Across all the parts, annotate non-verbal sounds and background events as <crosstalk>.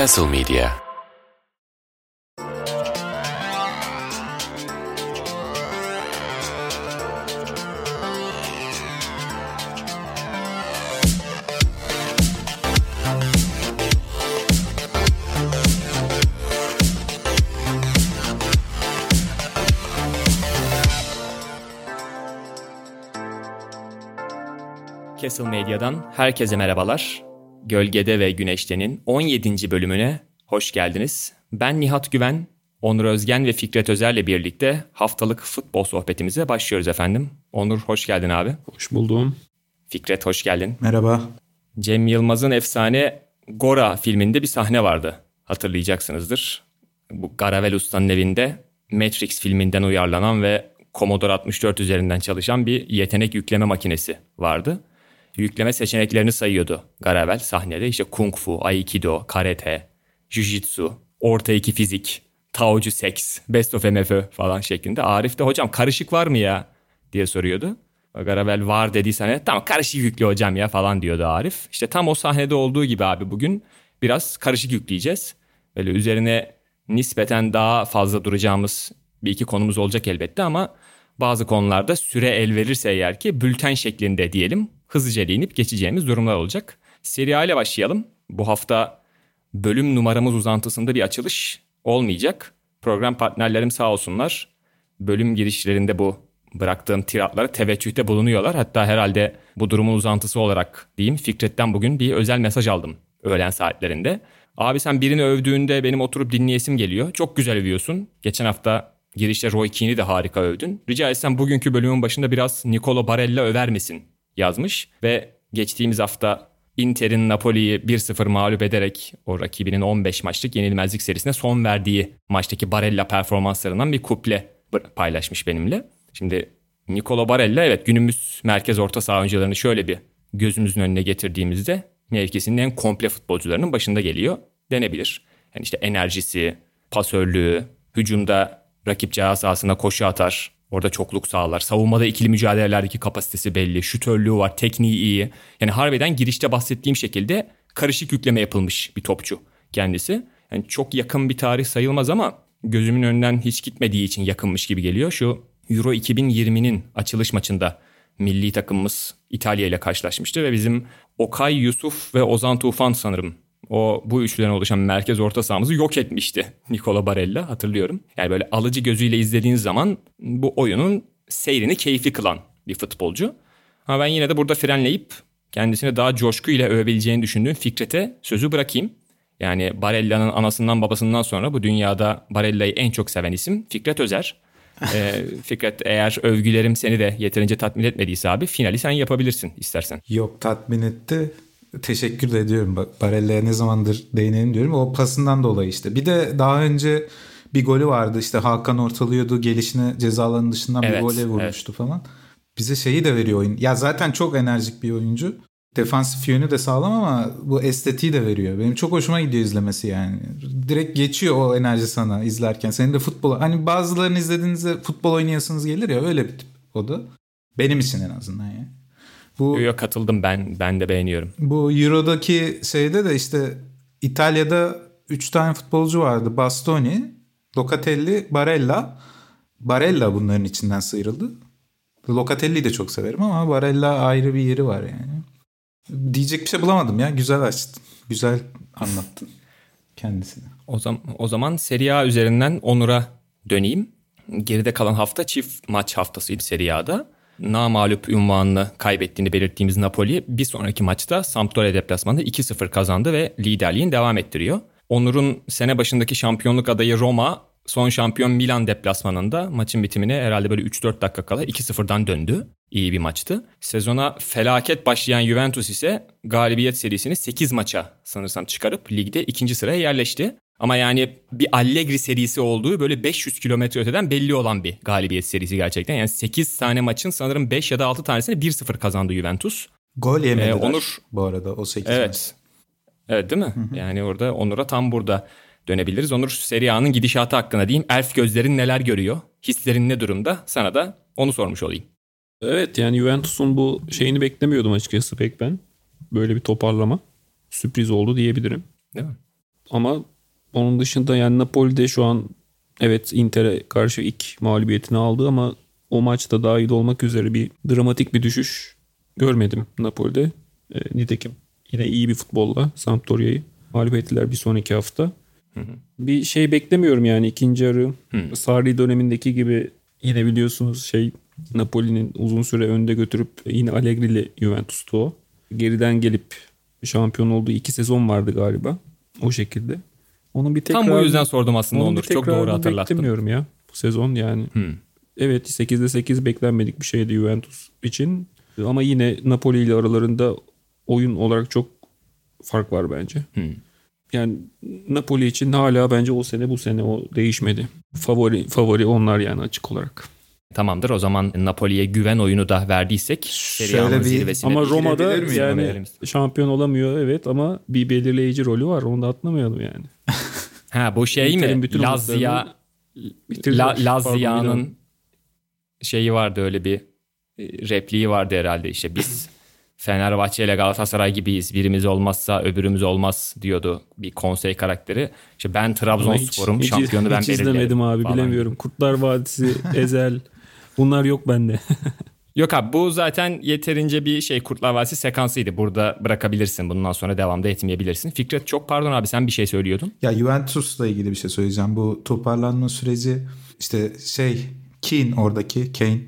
Castle Media Castle Medya'dan herkese merhabalar. Gölgede ve Güneşte'nin 17. bölümüne hoş geldiniz. Ben Nihat Güven, Onur Özgen ve Fikret Özer'le birlikte haftalık futbol sohbetimize başlıyoruz efendim. Onur hoş geldin abi. Hoş buldum. Fikret hoş geldin. Merhaba. Cem Yılmaz'ın efsane Gora filminde bir sahne vardı. Hatırlayacaksınızdır. Bu Garavel Usta'nın evinde Matrix filminden uyarlanan ve Commodore 64 üzerinden çalışan bir yetenek yükleme makinesi vardı yükleme seçeneklerini sayıyordu Garavel sahnede. İşte kung fu, aikido, karate, jujitsu, orta iki fizik, taocu seks, best of MFÖ falan şeklinde. Arif de hocam karışık var mı ya diye soruyordu. Garavel var dediyse hani tamam karışık yüklü hocam ya falan diyordu Arif. İşte tam o sahnede olduğu gibi abi bugün biraz karışık yükleyeceğiz. Böyle üzerine nispeten daha fazla duracağımız bir iki konumuz olacak elbette ama bazı konularda süre el verirse eğer ki bülten şeklinde diyelim hızlıca değinip geçeceğimiz durumlar olacak. Seri A ile başlayalım. Bu hafta bölüm numaramız uzantısında bir açılış olmayacak. Program partnerlerim sağ olsunlar. Bölüm girişlerinde bu bıraktığım tiratlara teveccühte bulunuyorlar. Hatta herhalde bu durumun uzantısı olarak diyeyim Fikret'ten bugün bir özel mesaj aldım öğlen saatlerinde. Abi sen birini övdüğünde benim oturup dinleyesim geliyor. Çok güzel övüyorsun. Geçen hafta girişte Roy Keane'i de harika övdün. Rica etsem bugünkü bölümün başında biraz Nicolo Barella över misin yazmış ve geçtiğimiz hafta Inter'in Napoli'yi 1-0 mağlup ederek o rakibinin 15 maçlık yenilmezlik serisine son verdiği maçtaki Barella performanslarından bir kuple paylaşmış benimle. Şimdi Nicolo Barella evet günümüz merkez orta saha oyuncularını şöyle bir gözümüzün önüne getirdiğimizde mevkisinin en komple futbolcularının başında geliyor denebilir. Yani işte enerjisi, pasörlüğü, hücumda rakip ceza sahasına koşu atar, Orada çokluk sağlar. Savunmada ikili mücadelelerdeki kapasitesi belli. Şütörlüğü var. Tekniği iyi. Yani harbiden girişte bahsettiğim şekilde karışık yükleme yapılmış bir topçu kendisi. Yani çok yakın bir tarih sayılmaz ama gözümün önünden hiç gitmediği için yakınmış gibi geliyor. Şu Euro 2020'nin açılış maçında milli takımımız İtalya ile karşılaşmıştı ve bizim Okay Yusuf ve Ozan Tufan sanırım o bu üçlüden oluşan merkez orta sahamızı yok etmişti Nicola Barella hatırlıyorum. Yani böyle alıcı gözüyle izlediğiniz zaman bu oyunun seyrini keyifli kılan bir futbolcu. Ama ben yine de burada frenleyip kendisini daha coşkuyla övebileceğini düşündüğüm Fikret'e sözü bırakayım. Yani Barella'nın anasından babasından sonra bu dünyada Barella'yı en çok seven isim Fikret Özer. <laughs> ee, Fikret eğer övgülerim seni de yeterince tatmin etmediyse abi finali sen yapabilirsin istersen. Yok tatmin etti teşekkür de ediyorum. Barella'ya ne zamandır değinelim diyorum. O pasından dolayı işte. Bir de daha önce bir golü vardı. İşte Hakan ortalıyordu. Gelişine cezaların dışından evet, bir gole vurmuştu evet. falan. Bize şeyi de veriyor oyun. Ya zaten çok enerjik bir oyuncu. Defansif yönü de sağlam ama bu estetiği de veriyor. Benim çok hoşuma gidiyor izlemesi yani. Direkt geçiyor o enerji sana izlerken. Senin de futbol... Hani bazılarını izlediğinizde futbol oynayasınız gelir ya öyle bir tip o da. Benim için en azından yani. Bu Yok katıldım ben ben de beğeniyorum. Bu Euro'daki şeyde de işte İtalya'da 3 tane futbolcu vardı. Bastoni, Locatelli, Barella. Barella bunların içinden sıyrıldı. Locatelli'yi de çok severim ama Barella ayrı bir yeri var yani. Diyecek bir şey bulamadım ya. Güzel açtın. Güzel anlattın kendisini. O zaman, o zaman Serie A üzerinden Onur'a döneyim. Geride kalan hafta çift maç haftasıydı Serie A'da namalup ünvanını kaybettiğini belirttiğimiz Napoli bir sonraki maçta Sampdoria deplasmanında 2-0 kazandı ve liderliğini devam ettiriyor. Onur'un sene başındaki şampiyonluk adayı Roma son şampiyon Milan deplasmanında maçın bitimine herhalde böyle 3-4 dakika kala 2-0'dan döndü. İyi bir maçtı. Sezona felaket başlayan Juventus ise galibiyet serisini 8 maça sanırsam çıkarıp ligde ikinci sıraya yerleşti. Ama yani bir Allegri serisi olduğu böyle 500 kilometre öteden belli olan bir galibiyet serisi gerçekten. Yani 8 tane maçın sanırım 5 ya da 6 tanesini 1-0 kazandı Juventus. Gol yemediler ee, Onur, bu arada o 8 evet. maç. Evet değil mi? Yani orada Onur'a tam burada dönebiliriz. Onur Serie A'nın gidişatı hakkında diyeyim. Elf gözlerin neler görüyor? Hislerin ne durumda? Sana da onu sormuş olayım. Evet yani Juventus'un bu şeyini beklemiyordum açıkçası pek ben. Böyle bir toparlama. Sürpriz oldu diyebilirim. Değil mi? Ama onun dışında yani Napoli'de şu an evet Inter'e karşı ilk mağlubiyetini aldı ama o maçta dahil olmak üzere bir dramatik bir düşüş görmedim Napoli'de. E, nitekim yine iyi bir futbolla Sampdoria'yı mağlup ettiler bir sonraki hafta. Bir şey beklemiyorum yani ikinci yarı. Sarri dönemindeki gibi yine biliyorsunuz şey Napoli'nin uzun süre önde götürüp yine Allegri ile Juventus'tu o. Geriden gelip şampiyon olduğu iki sezon vardı galiba. O şekilde. Onun bir tekrar, Tam bu yüzden sordum aslında Onur. Çok doğru hatırlattın. Beklemiyorum ya bu sezon yani. Hmm. Evet 8'de 8 beklenmedik bir şeydi Juventus için. Ama yine Napoli ile aralarında oyun olarak çok fark var bence. Hmm. Yani Napoli için hala bence o sene bu sene o değişmedi. Favori favori onlar yani açık olarak. Tamamdır o zaman Napoli'ye güven oyunu da verdiysek Serie bir- zirvesine Ama Roma'da yani şampiyon olamıyor evet ama bir belirleyici rolü var. Onu da atlamayalım yani. <laughs> Ha bu şey mi? bütün Lazia. La, Lazia'nın şeyi vardı öyle bir e, repliği vardı herhalde işte biz <clears throat> Fenerbahçe ile Galatasaray gibiyiz. Birimiz olmazsa öbürümüz olmaz diyordu bir konsey karakteri. İşte ben Trabzonspor'um Hiç- şampiyonu ben hiç belirlerim. izlemedim abi falan. bilemiyorum. Kurtlar Vadisi, Ezel <laughs> bunlar yok bende. <laughs> Yok abi bu zaten yeterince bir şey Kurtlar Vadisi sekansıydı. Burada bırakabilirsin. Bundan sonra devamda etmeyebilirsin. Fikret çok pardon abi sen bir şey söylüyordun. Ya Juventus'la ilgili bir şey söyleyeceğim. Bu toparlanma süreci işte şey Keane oradaki Kane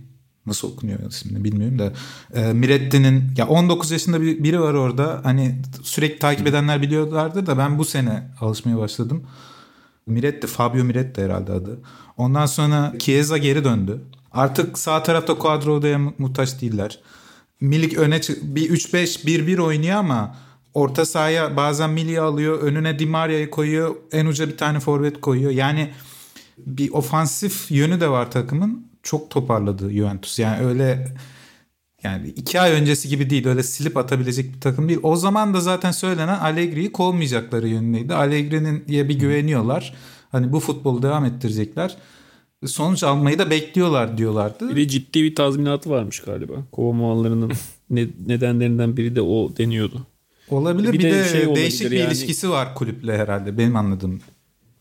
nasıl okunuyor ismini bilmiyorum da e, Miretti'nin ya 19 yaşında bir, biri var orada. Hani sürekli takip edenler biliyorlardı da ben bu sene alışmaya başladım. Miretti, Fabio Miretti herhalde adı. Ondan sonra Chiesa geri döndü. Artık sağ tarafta Quadro'ya mu- muhtaç değiller. Milik öne bir 3-5-1-1 oynuyor ama orta sahaya bazen Milik'i alıyor. Önüne Di Maria'yı koyuyor. En uca bir tane forvet koyuyor. Yani bir ofansif yönü de var takımın. Çok toparladı Juventus. Yani öyle yani iki ay öncesi gibi değil. Öyle silip atabilecek bir takım değil. O zaman da zaten söylenen Allegri'yi kovmayacakları yönündeydi. Allegri'nin bir güveniyorlar. Hani bu futbolu devam ettirecekler. Sonuç almayı da bekliyorlar diyorlardı. Bir de ciddi bir tazminatı varmış galiba. Kovamalarının <laughs> ne- nedenlerinden biri de o deniyordu. Olabilir. Bir Bir, de de, şey değişik bir yani- ilişkisi var kulüple herhalde. Benim anladığım. E,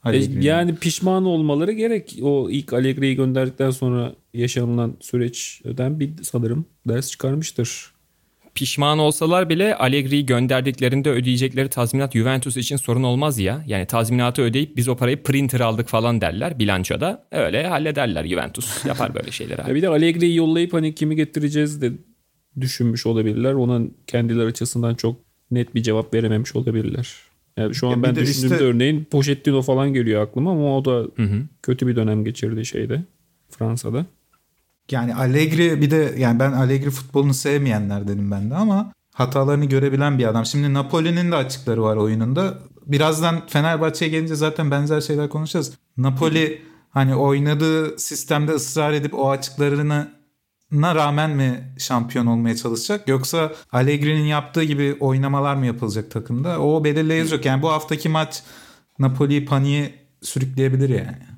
Allegri'nin. yani pişman olmaları gerek. O ilk Allegri'yi gönderdikten sonra yaşanılan süreçten bir sanırım ders çıkarmıştır. Pişman olsalar bile Allegri'yi gönderdiklerinde ödeyecekleri tazminat Juventus için sorun olmaz ya. Yani tazminatı ödeyip biz o parayı printer aldık falan derler bilançoda. Öyle hallederler Juventus. Yapar <laughs> böyle şeyler abi. Bir de Allegri'yi yollayıp hani kimi getireceğiz de düşünmüş olabilirler. Ona kendileri açısından çok net bir cevap verememiş olabilirler. Yani şu an Ya ben de düşündüğümde işte- örneğin Pochettino falan geliyor aklıma ama o da kötü bir dönem geçirdi şeyde Fransa'da. Yani Allegri bir de yani ben Allegri futbolunu sevmeyenlerdenim ben de ama hatalarını görebilen bir adam. Şimdi Napoli'nin de açıkları var oyununda. Birazdan Fenerbahçe'ye gelince zaten benzer şeyler konuşacağız. Napoli hani oynadığı sistemde ısrar edip o açıklarını na rağmen mi şampiyon olmaya çalışacak yoksa Allegri'nin yaptığı gibi oynamalar mı yapılacak takımda? O belirleyici yok. Yani bu haftaki maç Napoli'yi paniğe sürükleyebilir yani.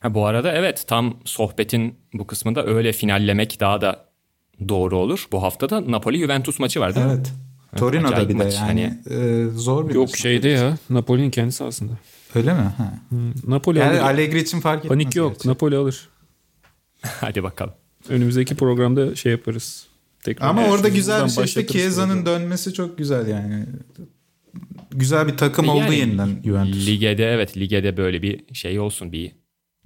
Ha, bu arada evet tam sohbetin bu kısmında öyle finallemek daha da doğru olur. Bu hafta da Napoli-Juventus maçı var değil mi? Evet. Torino'da acayip bir de maç. yani e, zor bir Yok maç. şeyde ya Napoli'nin kendisi aslında. Öyle mi? Ha. Napoli Yani alır. Allegri için fark etmez. Panik yok. gerçi. Napoli alır. <laughs> Hadi bakalım. Önümüzdeki programda şey yaparız. Tekrar Ama orada güzel bir şey başlatırız Chiesa'nın dönmesi çok güzel yani. Güzel bir takım oldu Yani yeniden Juventus. Ligede evet ligede böyle bir şey olsun bir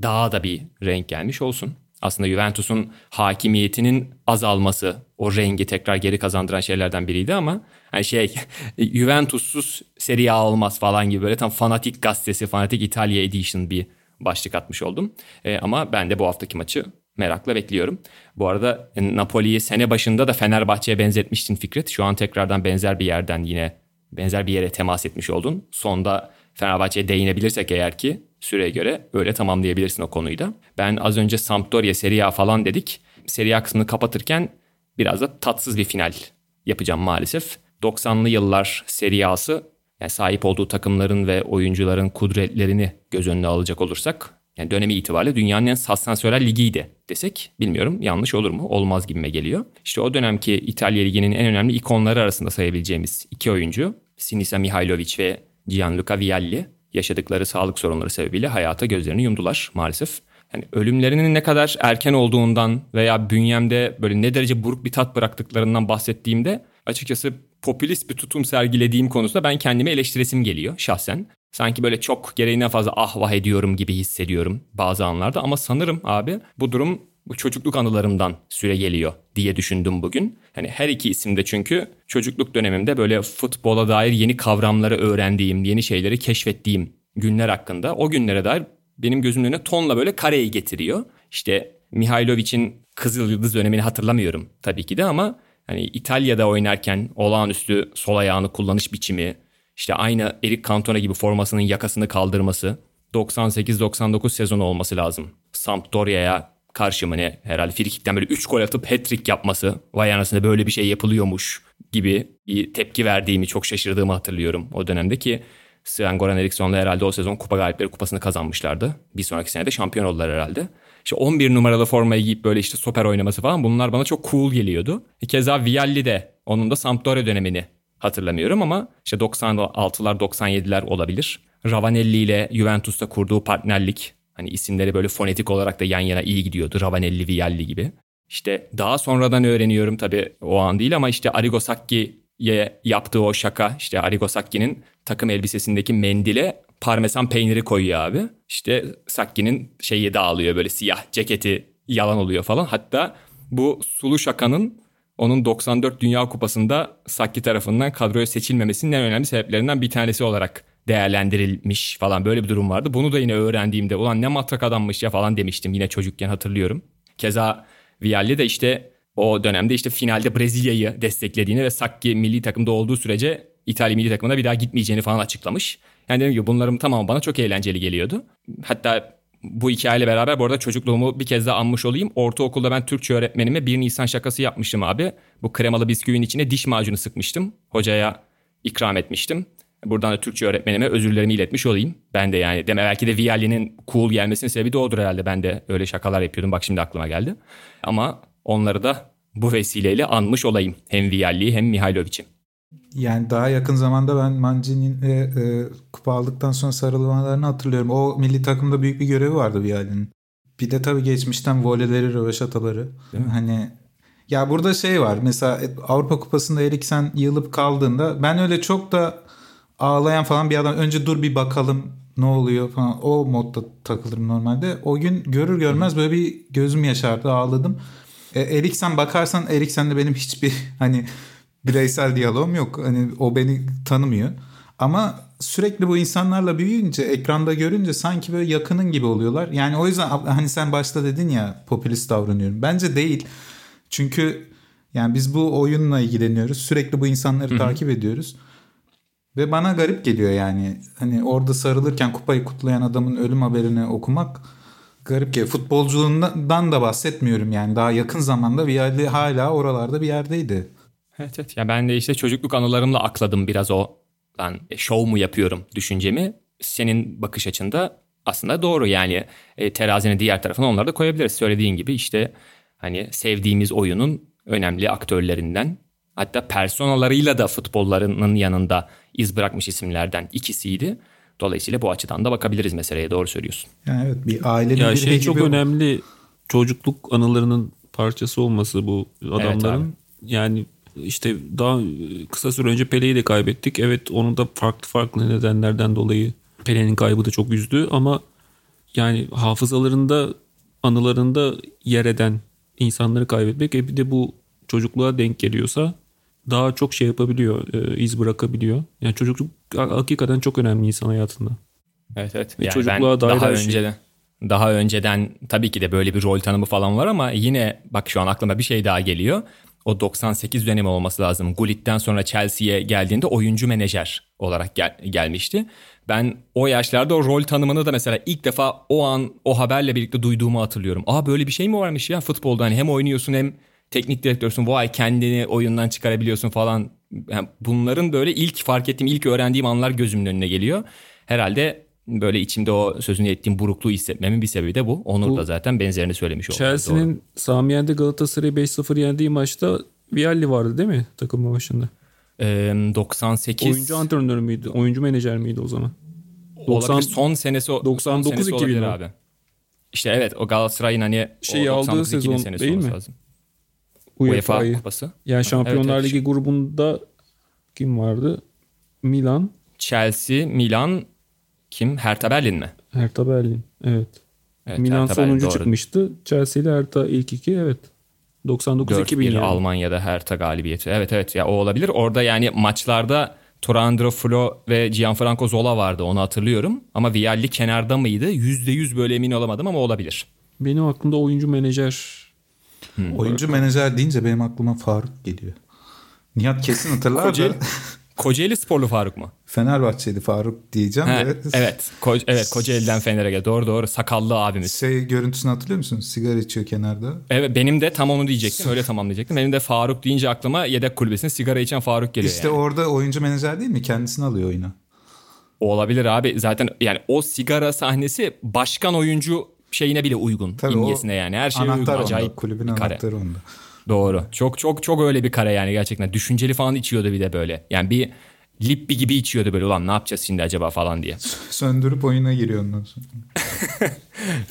daha da bir renk gelmiş olsun. Aslında Juventus'un hakimiyetinin azalması o rengi tekrar geri kazandıran şeylerden biriydi ama hani şey <laughs> Juventus'suz Serie A olmaz falan gibi böyle tam fanatik gazetesi, fanatik İtalya edition bir başlık atmış oldum. E, ama ben de bu haftaki maçı merakla bekliyorum. Bu arada e, Napoli'yi sene başında da Fenerbahçe'ye benzetmiştin Fikret. Şu an tekrardan benzer bir yerden yine benzer bir yere temas etmiş oldun. Sonda Fenerbahçe'ye değinebilirsek eğer ki süreye göre öyle tamamlayabilirsin o konuyu da. Ben az önce Sampdoria Serie A falan dedik. Serie A kısmını kapatırken biraz da tatsız bir final yapacağım maalesef. 90'lı yıllar Serie A'sı yani sahip olduğu takımların ve oyuncuların kudretlerini göz önüne alacak olursak yani dönemi itibariyle dünyanın en sansasyonel ligiydi desek bilmiyorum yanlış olur mu? Olmaz gibime geliyor. İşte o dönemki İtalya Ligi'nin en önemli ikonları arasında sayabileceğimiz iki oyuncu Sinisa Mihailovic ve Gianluca Vialli. Yaşadıkları sağlık sorunları sebebiyle hayata gözlerini yumdular maalesef. Yani ölümlerinin ne kadar erken olduğundan veya bünyemde böyle ne derece buruk bir tat bıraktıklarından bahsettiğimde açıkçası popülist bir tutum sergilediğim konusunda ben kendimi eleştiresim geliyor şahsen. Sanki böyle çok gereğinden fazla ah vah ediyorum gibi hissediyorum bazı anlarda ama sanırım abi bu durum bu çocukluk anılarımdan süre geliyor diye düşündüm bugün. Hani her iki isimde çünkü çocukluk dönemimde böyle futbola dair yeni kavramları öğrendiğim, yeni şeyleri keşfettiğim günler hakkında o günlere dair benim gözümün önüne tonla böyle kareyi getiriyor. İşte Mihailovic'in Kızıl Yıldız dönemini hatırlamıyorum tabii ki de ama hani İtalya'da oynarken olağanüstü sol ayağını kullanış biçimi, işte aynı Eric Cantona gibi formasının yakasını kaldırması, 98-99 sezonu olması lazım. Sampdoria'ya karşı mı ne herhalde frikikten böyle 3 gol atıp hat-trick yapması. Vay anasında böyle bir şey yapılıyormuş gibi bir tepki verdiğimi çok şaşırdığımı hatırlıyorum o dönemde ki Sven Goran Eriksson'la herhalde o sezon Kupa Galipleri Kupası'nı kazanmışlardı. Bir sonraki sene de şampiyon oldular herhalde. İşte 11 numaralı formayı giyip böyle işte stoper oynaması falan bunlar bana çok cool geliyordu. Keza Vialli de onun da Sampdoria dönemini hatırlamıyorum ama işte 96'lar 97'ler olabilir. Ravanelli ile Juventus'ta kurduğu partnerlik hani isimleri böyle fonetik olarak da yan yana iyi gidiyordu. Ravanelli, Vialli gibi. İşte daha sonradan öğreniyorum tabii o an değil ama işte Arrigo Sacchi'ye yaptığı o şaka işte Arrigo Sacchi'nin takım elbisesindeki mendile parmesan peyniri koyuyor abi. İşte Sacchi'nin şeyi dağılıyor böyle siyah ceketi yalan oluyor falan. Hatta bu sulu şakanın onun 94 Dünya Kupası'nda Sacchi tarafından kadroya seçilmemesinin en önemli sebeplerinden bir tanesi olarak değerlendirilmiş falan böyle bir durum vardı. Bunu da yine öğrendiğimde ulan ne matrak adammış ya falan demiştim yine çocukken hatırlıyorum. Keza Vialli de işte o dönemde işte finalde Brezilya'yı desteklediğini ve Sacchi milli takımda olduğu sürece İtalya milli takımına bir daha gitmeyeceğini falan açıklamış. Yani dedim ki bunların tamamı bana çok eğlenceli geliyordu. Hatta bu hikayeyle beraber bu arada çocukluğumu bir kez daha anmış olayım. Ortaokulda ben Türkçe öğretmenime 1 Nisan şakası yapmıştım abi. Bu kremalı bisküvinin içine diş macunu sıkmıştım. Hocaya ikram etmiştim. Buradan da Türkçe öğretmenime özürlerimi iletmiş olayım. Ben de yani deme belki de Vialli'nin cool gelmesinin sebebi de odur herhalde. Ben de öyle şakalar yapıyordum. Bak şimdi aklıma geldi. Ama onları da bu vesileyle anmış olayım. Hem Vialli'yi hem Mihailovic'i. Yani daha yakın zamanda ben Mancini'nin e, e, kupa aldıktan sonra sarılmalarını hatırlıyorum. O milli takımda büyük bir görevi vardı Vialli'nin. Bir de tabii geçmişten voleleri, röveşataları. Hani ya burada şey var. Mesela Avrupa Kupası'nda Eriksen yığılıp kaldığında ben öyle çok da ağlayan falan bir adam önce dur bir bakalım ne oluyor falan o modda takılırım normalde. O gün görür görmez böyle bir gözüm yaşardı ağladım. E, Eriksen bakarsan Eriksen'le benim hiçbir <laughs> hani bireysel diyalogum yok. Hani o beni tanımıyor. Ama sürekli bu insanlarla büyüyünce, ekranda görünce sanki böyle yakının gibi oluyorlar. Yani o yüzden hani sen başta dedin ya popülist davranıyorum. Bence değil. Çünkü yani biz bu oyunla ilgileniyoruz. Sürekli bu insanları Hı-hı. takip ediyoruz. Ve bana garip geliyor yani. Hani orada sarılırken kupayı kutlayan adamın ölüm haberini okumak garip geliyor. Futbolculuğundan da bahsetmiyorum yani. Daha yakın zamanda Vialli hala oralarda bir yerdeydi. Evet evet. Ya ben de işte çocukluk anılarımla akladım biraz o ben show mu yapıyorum düşüncemi. Senin bakış açında aslında doğru yani e, terazinin diğer tarafına onları da koyabiliriz. Söylediğin gibi işte hani sevdiğimiz oyunun önemli aktörlerinden hatta personalarıyla da futbollarının yanında iz bırakmış isimlerden ikisiydi. Dolayısıyla bu açıdan da bakabiliriz meseleye doğru söylüyorsun. Yani evet bir ailenin ya bir şey çok gibi... önemli çocukluk anılarının parçası olması bu adamların. Evet yani işte daha kısa süre önce Pele'yi de kaybettik. Evet onu da farklı farklı nedenlerden dolayı Pele'nin kaybı da çok üzdü ama yani hafızalarında anılarında yer eden insanları kaybetmek e bir de bu çocukluğa denk geliyorsa daha çok şey yapabiliyor, e, iz bırakabiliyor. Yani çocukluk hakikaten çok önemli insan hayatında. Evet evet. Yani çocukluğa ben daha şey. önceden daha önceden tabii ki de böyle bir rol tanımı falan var ama yine bak şu an aklıma bir şey daha geliyor o 98 dönemi olması lazım. Gullit'ten sonra Chelsea'ye geldiğinde oyuncu menajer olarak gel- gelmişti. Ben o yaşlarda o rol tanımını da mesela ilk defa o an o haberle birlikte duyduğumu hatırlıyorum. Aa böyle bir şey mi varmış ya futbolda hani hem oynuyorsun hem teknik direktörsün vay kendini oyundan çıkarabiliyorsun falan. Yani bunların böyle ilk fark ettiğim ilk öğrendiğim anlar gözümün önüne geliyor. Herhalde böyle içimde o sözünü ettiğim burukluğu hissetmemin bir sebebi de bu. Onur bu, da zaten benzerini söylemiş oldu. Chelsea'nin Sami Yen'de Galatasaray'ı 5-0 yendiği maçta Vialli vardı değil mi takımın başında? Ee, 98. Oyuncu antrenörü müydü? Oyuncu menajer miydi o zaman? 90, olabilir. Son senesi 99 son senesi 2000 abi. İşte evet o Galatasaray'ın hani şey aldığı sezon değil mi? Lazım. UEFA, UEFA kupası. Yani Şampiyonlar evet, Ligi evet. grubunda kim vardı? Milan, Chelsea, Milan, kim? Hertha Berlin mi? Hertha Berlin. Evet. evet Milan Hertha sonuncu Berlin, çıkmıştı. Chelsea ile Hertha ilk iki evet. 99-2000 yani. Almanya'da Hertha galibiyeti. Evet evet ya o olabilir. Orada yani maçlarda Torandro Flo ve Gianfranco Zola vardı onu hatırlıyorum. Ama Vialli kenarda mıydı? %100 böyle emin olamadım ama olabilir. Benim aklımda oyuncu menajer. Hmm. Oyuncu menajer deyince benim aklıma Faruk geliyor. Nihat kesin <laughs> hatırlar Kocaeli, Kocaeli sporlu Faruk mu? Fenerbahçeli Faruk diyeceğim. He, evet. Evet. Ko- evet Kocaeli'den Fener'e gel. Doğru doğru. Sakallı abimiz. Şey görüntüsünü hatırlıyor musun? Sigara içiyor kenarda. Evet benim de tam onu diyecektim. Öyle tamam diyecektim. Benim de Faruk deyince aklıma yedek kulübesinde sigara içen Faruk geliyor. İşte yani. orada oyuncu menajer değil mi? Kendisini alıyor oyuna. O olabilir abi. Zaten yani o sigara sahnesi başkan oyuncu şeyine bile uygun. Tabii imgesine yani. Her şey uygun. Acayip kulübün anahtarı onda. Doğru. Çok çok çok öyle bir kare yani gerçekten. Düşünceli falan içiyordu bir de böyle. Yani bir Lippi gibi içiyordu böyle ulan ne yapacağız şimdi acaba falan diye. Söndürüp oyuna giriyor ondan sonra. evet.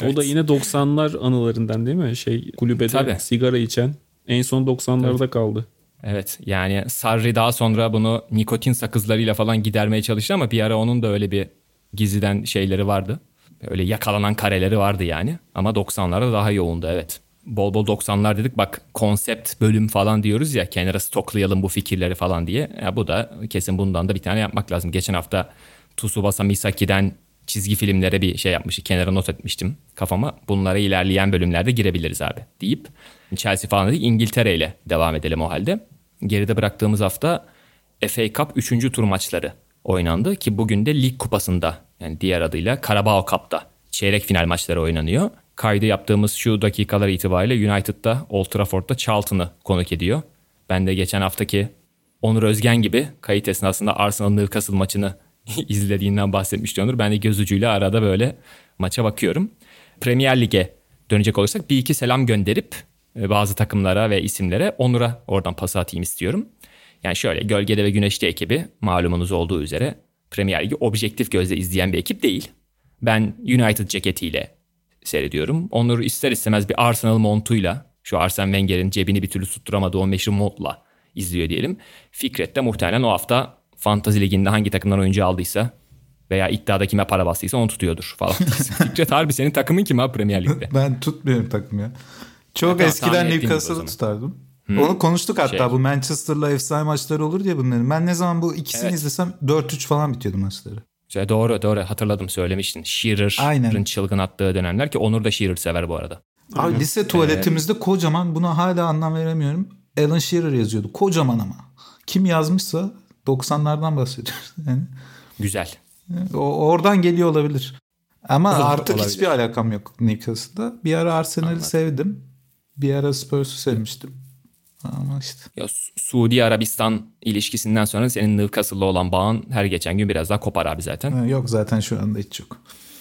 <laughs> O da yine 90'lar anılarından değil mi? Şey kulübede Tabii. sigara içen en son 90'larda kaldı. Evet yani Sarri daha sonra bunu nikotin sakızlarıyla falan gidermeye çalıştı ama bir ara onun da öyle bir gizliden şeyleri vardı. Öyle yakalanan kareleri vardı yani. Ama 90'larda daha yoğundu evet bol bol 90'lar dedik bak konsept bölüm falan diyoruz ya kenara stoklayalım bu fikirleri falan diye. Ya bu da kesin bundan da bir tane yapmak lazım. Geçen hafta Tsubasa Misaki'den çizgi filmlere bir şey yapmıştım. Kenara not etmiştim kafama. Bunlara ilerleyen bölümlerde girebiliriz abi deyip Chelsea falan dedik İngiltere ile devam edelim o halde. Geride bıraktığımız hafta FA Cup 3. tur maçları oynandı ki bugün de lig kupasında yani diğer adıyla Carabao Cup'ta çeyrek final maçları oynanıyor kaydı yaptığımız şu dakikalar itibariyle United'da Old Trafford'da Charlton'ı konuk ediyor. Ben de geçen haftaki Onur Özgen gibi kayıt esnasında Arsenal Newcastle maçını <laughs> izlediğinden bahsetmişti Onur. Ben de göz arada böyle maça bakıyorum. Premier Lig'e dönecek olursak bir iki selam gönderip e, bazı takımlara ve isimlere Onur'a oradan pas atayım istiyorum. Yani şöyle Gölgede ve Güneşte ekibi malumunuz olduğu üzere Premier Lig'i objektif gözle izleyen bir ekip değil. Ben United ceketiyle seyrediyorum. Onur ister istemez bir Arsenal montuyla şu Arsene Wenger'in cebini bir türlü tutturamadığı o meşhur montla izliyor diyelim. Fikret de muhtemelen o hafta Fantasy Ligi'nde hangi takımdan oyuncu aldıysa veya iddiada kime para bastıysa onu tutuyordur falan. <laughs> Fikret harbi senin takımın kim abi Premier Lig'de? ben tutmuyorum takım ya. Çok ya, eskiden Newcastle'ı tutardım. Hmm. Onu konuştuk hatta şey. bu Manchester'la efsane maçları olur diye bunların. Ben ne zaman bu ikisini evet. izlesem 4-3 falan bitiyordu maçları. İşte doğru doğru hatırladım söylemiştin. Shearer'ın çılgın attığı dönemler ki Onur da Shearer sever bu arada. Abi lise tuvaletimizde ee, kocaman buna hala anlam veremiyorum. Alan Shearer yazıyordu. Kocaman ama. Kim yazmışsa 90'lardan bahsediyoruz. <laughs> Yani. Güzel. O, oradan geliyor olabilir. Ama artık olabilir. hiçbir alakam yok Newcastle'da. Bir ara Arsenal'i sevdim. Bir ara Spurs'u sevmiştim. Ama işte. Ya Suudi Arabistan ilişkisinden sonra senin Newcastle'la olan bağın her geçen gün biraz daha kopar abi zaten. yok zaten şu anda hiç yok.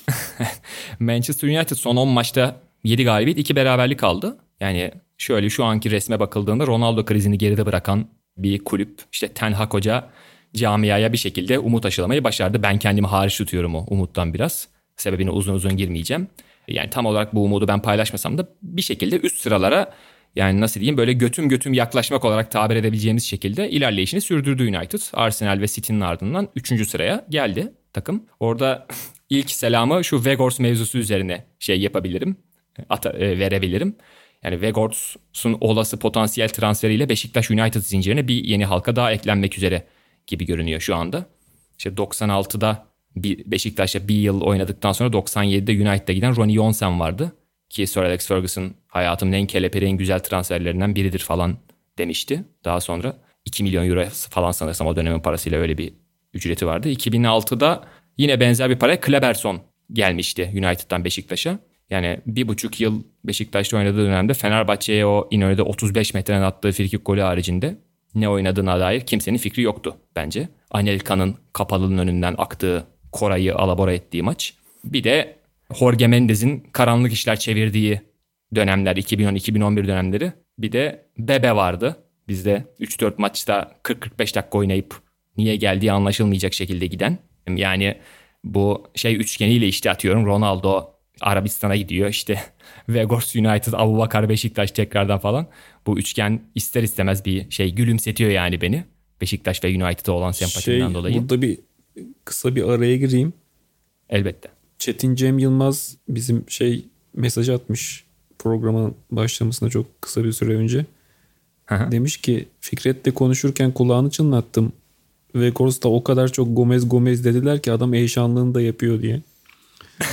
<laughs> Manchester United son 10 maçta 7 galibiyet 2 beraberlik aldı. Yani şöyle şu anki resme bakıldığında Ronaldo krizini geride bırakan bir kulüp. İşte Ten Hag Hoca camiaya bir şekilde umut aşılamayı başardı. Ben kendimi hariç tutuyorum o umuttan biraz. Sebebine uzun uzun girmeyeceğim. Yani tam olarak bu umudu ben paylaşmasam da bir şekilde üst sıralara yani nasıl diyeyim böyle götüm götüm yaklaşmak olarak tabir edebileceğimiz şekilde ilerleyişini sürdürdü United. Arsenal ve City'nin ardından 3. sıraya geldi takım. Orada <laughs> ilk selamı şu Vegors mevzusu üzerine şey yapabilirim, ata, e, verebilirim. Yani Vegors'un olası potansiyel transferiyle Beşiktaş United zincirine bir yeni halka daha eklenmek üzere gibi görünüyor şu anda. İşte 96'da bir Beşiktaş'ta bir yıl oynadıktan sonra 97'de United'a giden Ronnie Jonsen vardı. Ki Sir Alex Ferguson hayatımın en keleperi güzel transferlerinden biridir falan demişti. Daha sonra 2 milyon euro falan sanırsam o dönemin parasıyla öyle bir ücreti vardı. 2006'da yine benzer bir para Kleberson gelmişti United'dan Beşiktaş'a. Yani bir buçuk yıl Beşiktaş'ta oynadığı dönemde Fenerbahçe'ye o İnönü'de 35 metreden attığı frikik golü haricinde ne oynadığına dair kimsenin fikri yoktu bence. Anelka'nın kapalının önünden aktığı Koray'ı alabora ettiği maç. Bir de Jorge Mendez'in karanlık işler çevirdiği dönemler 2010-2011 dönemleri. Bir de Bebe vardı. Bizde 3-4 maçta 40-45 dakika oynayıp niye geldiği anlaşılmayacak şekilde giden. Yani Bu şey üçgeniyle işte atıyorum Ronaldo Arabistan'a gidiyor işte <laughs> Vegors United, Abubakar Beşiktaş tekrardan falan. Bu üçgen ister istemez bir şey gülümsetiyor yani beni. Beşiktaş ve United'a olan sempatimden şey, dolayı. Burada bir kısa bir araya gireyim. Elbette. Çetin Cem Yılmaz bizim şey mesaj atmış programın başlamasına çok kısa bir süre önce. Hı Demiş ki Fikret'le konuşurken kulağını çınlattım. Ve Kors'ta o kadar çok Gomez Gomez dediler ki adam eşanlığını da yapıyor diye. <laughs>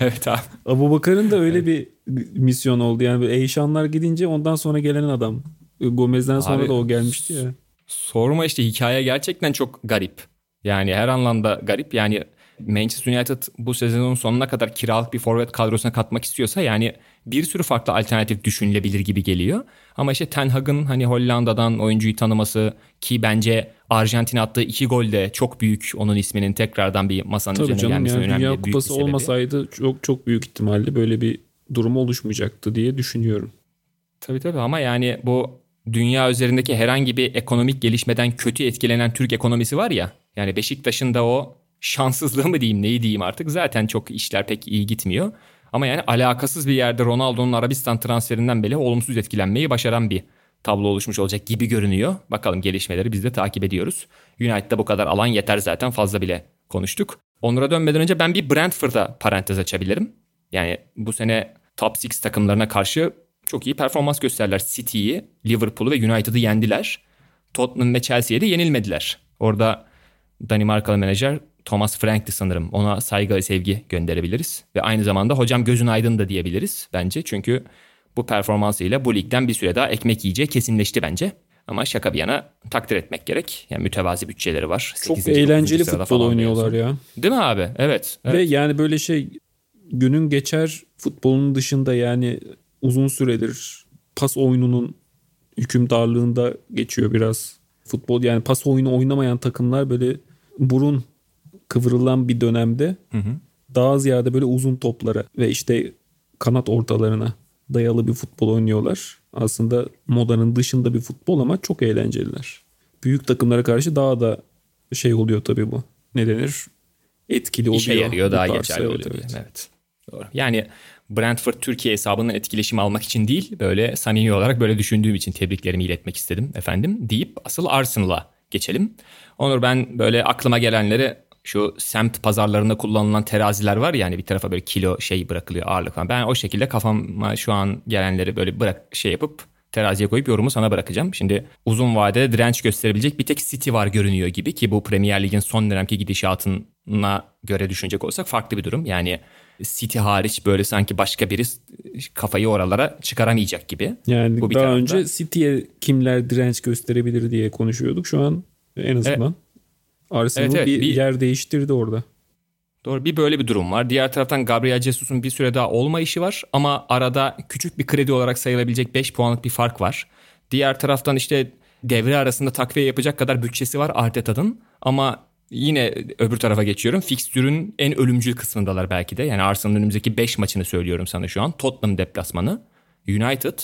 evet abi. Abu Bakar'ın da öyle bir misyon oldu. Yani Eyşanlar gidince ondan sonra gelen adam. Gomez'den sonra Abi, da o gelmişti ya. Sorma işte hikaye gerçekten çok garip. Yani her anlamda garip. Yani Manchester United bu sezonun sonuna kadar kiralık bir forvet kadrosuna katmak istiyorsa yani bir sürü farklı alternatif düşünülebilir gibi geliyor. Ama işte Ten Hag'ın hani Hollanda'dan oyuncuyu tanıması ki bence Arjantin attığı iki gol de çok büyük onun isminin tekrardan bir masanın Tabii üzerine canım gelmesinin yani önemli Dünya büyük bir Kupası sebebi. olmasaydı çok çok büyük ihtimalle böyle bir durum oluşmayacaktı diye düşünüyorum. Tabii tabii ama yani bu dünya üzerindeki herhangi bir ekonomik gelişmeden kötü etkilenen Türk ekonomisi var ya. Yani Beşiktaş'ın da o şanssızlığı mı diyeyim neyi diyeyim artık zaten çok işler pek iyi gitmiyor. Ama yani alakasız bir yerde Ronaldo'nun Arabistan transferinden bile olumsuz etkilenmeyi başaran bir tablo oluşmuş olacak gibi görünüyor. Bakalım gelişmeleri biz de takip ediyoruz. United'da bu kadar alan yeter zaten fazla bile konuştuk. Onur'a dönmeden önce ben bir Brentford'a parantez açabilirim. Yani bu sene top 6 takımlarına karşı çok iyi performans gösterdiler. City'yi, Liverpool'u ve United'ı yendiler. Tottenham ve Chelsea'ye de yenilmediler. Orada Danimarkalı menajer Thomas Frank'ti sanırım. Ona saygı ve sevgi gönderebiliriz. Ve aynı zamanda hocam gözün aydın da diyebiliriz bence. Çünkü bu performansıyla bu ligden bir süre daha ekmek yiyeceği kesinleşti bence. Ama şaka bir yana takdir etmek gerek. Yani mütevazi bütçeleri var. Çok 8. 9. eğlenceli futbol oynuyorlar biliyorsun. ya. Değil mi abi? Evet. evet. Ve yani böyle şey günün geçer futbolun dışında yani uzun süredir pas oyununun hükümdarlığında geçiyor biraz. Futbol yani pas oyunu oynamayan takımlar böyle burun kıvrılan bir dönemde daha ziyade böyle uzun toplara ve işte kanat ortalarına dayalı bir futbol oynuyorlar. Aslında modanın dışında bir futbol ama çok eğlenceliler. Büyük takımlara karşı daha da şey oluyor tabii bu. Ne denir? Etkili oluyor. İşe yarıyor daha tarz, geçerli evet, oluyor. evet. Evet. Doğru. Yani Brentford Türkiye hesabından etkileşim almak için değil böyle samimi olarak böyle düşündüğüm için tebriklerimi iletmek istedim efendim deyip asıl Arsenal'a geçelim. Onur ben böyle aklıma gelenleri şu semt pazarlarında kullanılan teraziler var ya yani bir tarafa böyle kilo şey bırakılıyor ağırlık falan. Ben o şekilde kafama şu an gelenleri böyle bırak şey yapıp teraziye koyup yorumu sana bırakacağım. Şimdi uzun vadede direnç gösterebilecek bir tek City var görünüyor gibi ki bu Premier Lig'in son dönemki gidişatına göre düşünecek olsak farklı bir durum. Yani City hariç böyle sanki başka biri kafayı oralara çıkaramayacak gibi. Yani Bu bir daha tarafta. önce City'ye kimler direnç gösterebilir diye konuşuyorduk. Şu an en azından Arsenal Evet, evet. bir, Bir- yer değiştirdi orada. Doğru bir böyle bir durum var. Diğer taraftan Gabriel Jesus'un bir süre daha olma işi var ama arada küçük bir kredi olarak sayılabilecek 5 puanlık bir fark var. Diğer taraftan işte devre arasında takviye yapacak kadar bütçesi var Arteta'nın ama yine öbür tarafa geçiyorum. Fikstürün en ölümcül kısmındalar belki de. Yani Arsenal'ın önümüzdeki 5 maçını söylüyorum sana şu an. Tottenham deplasmanı, United,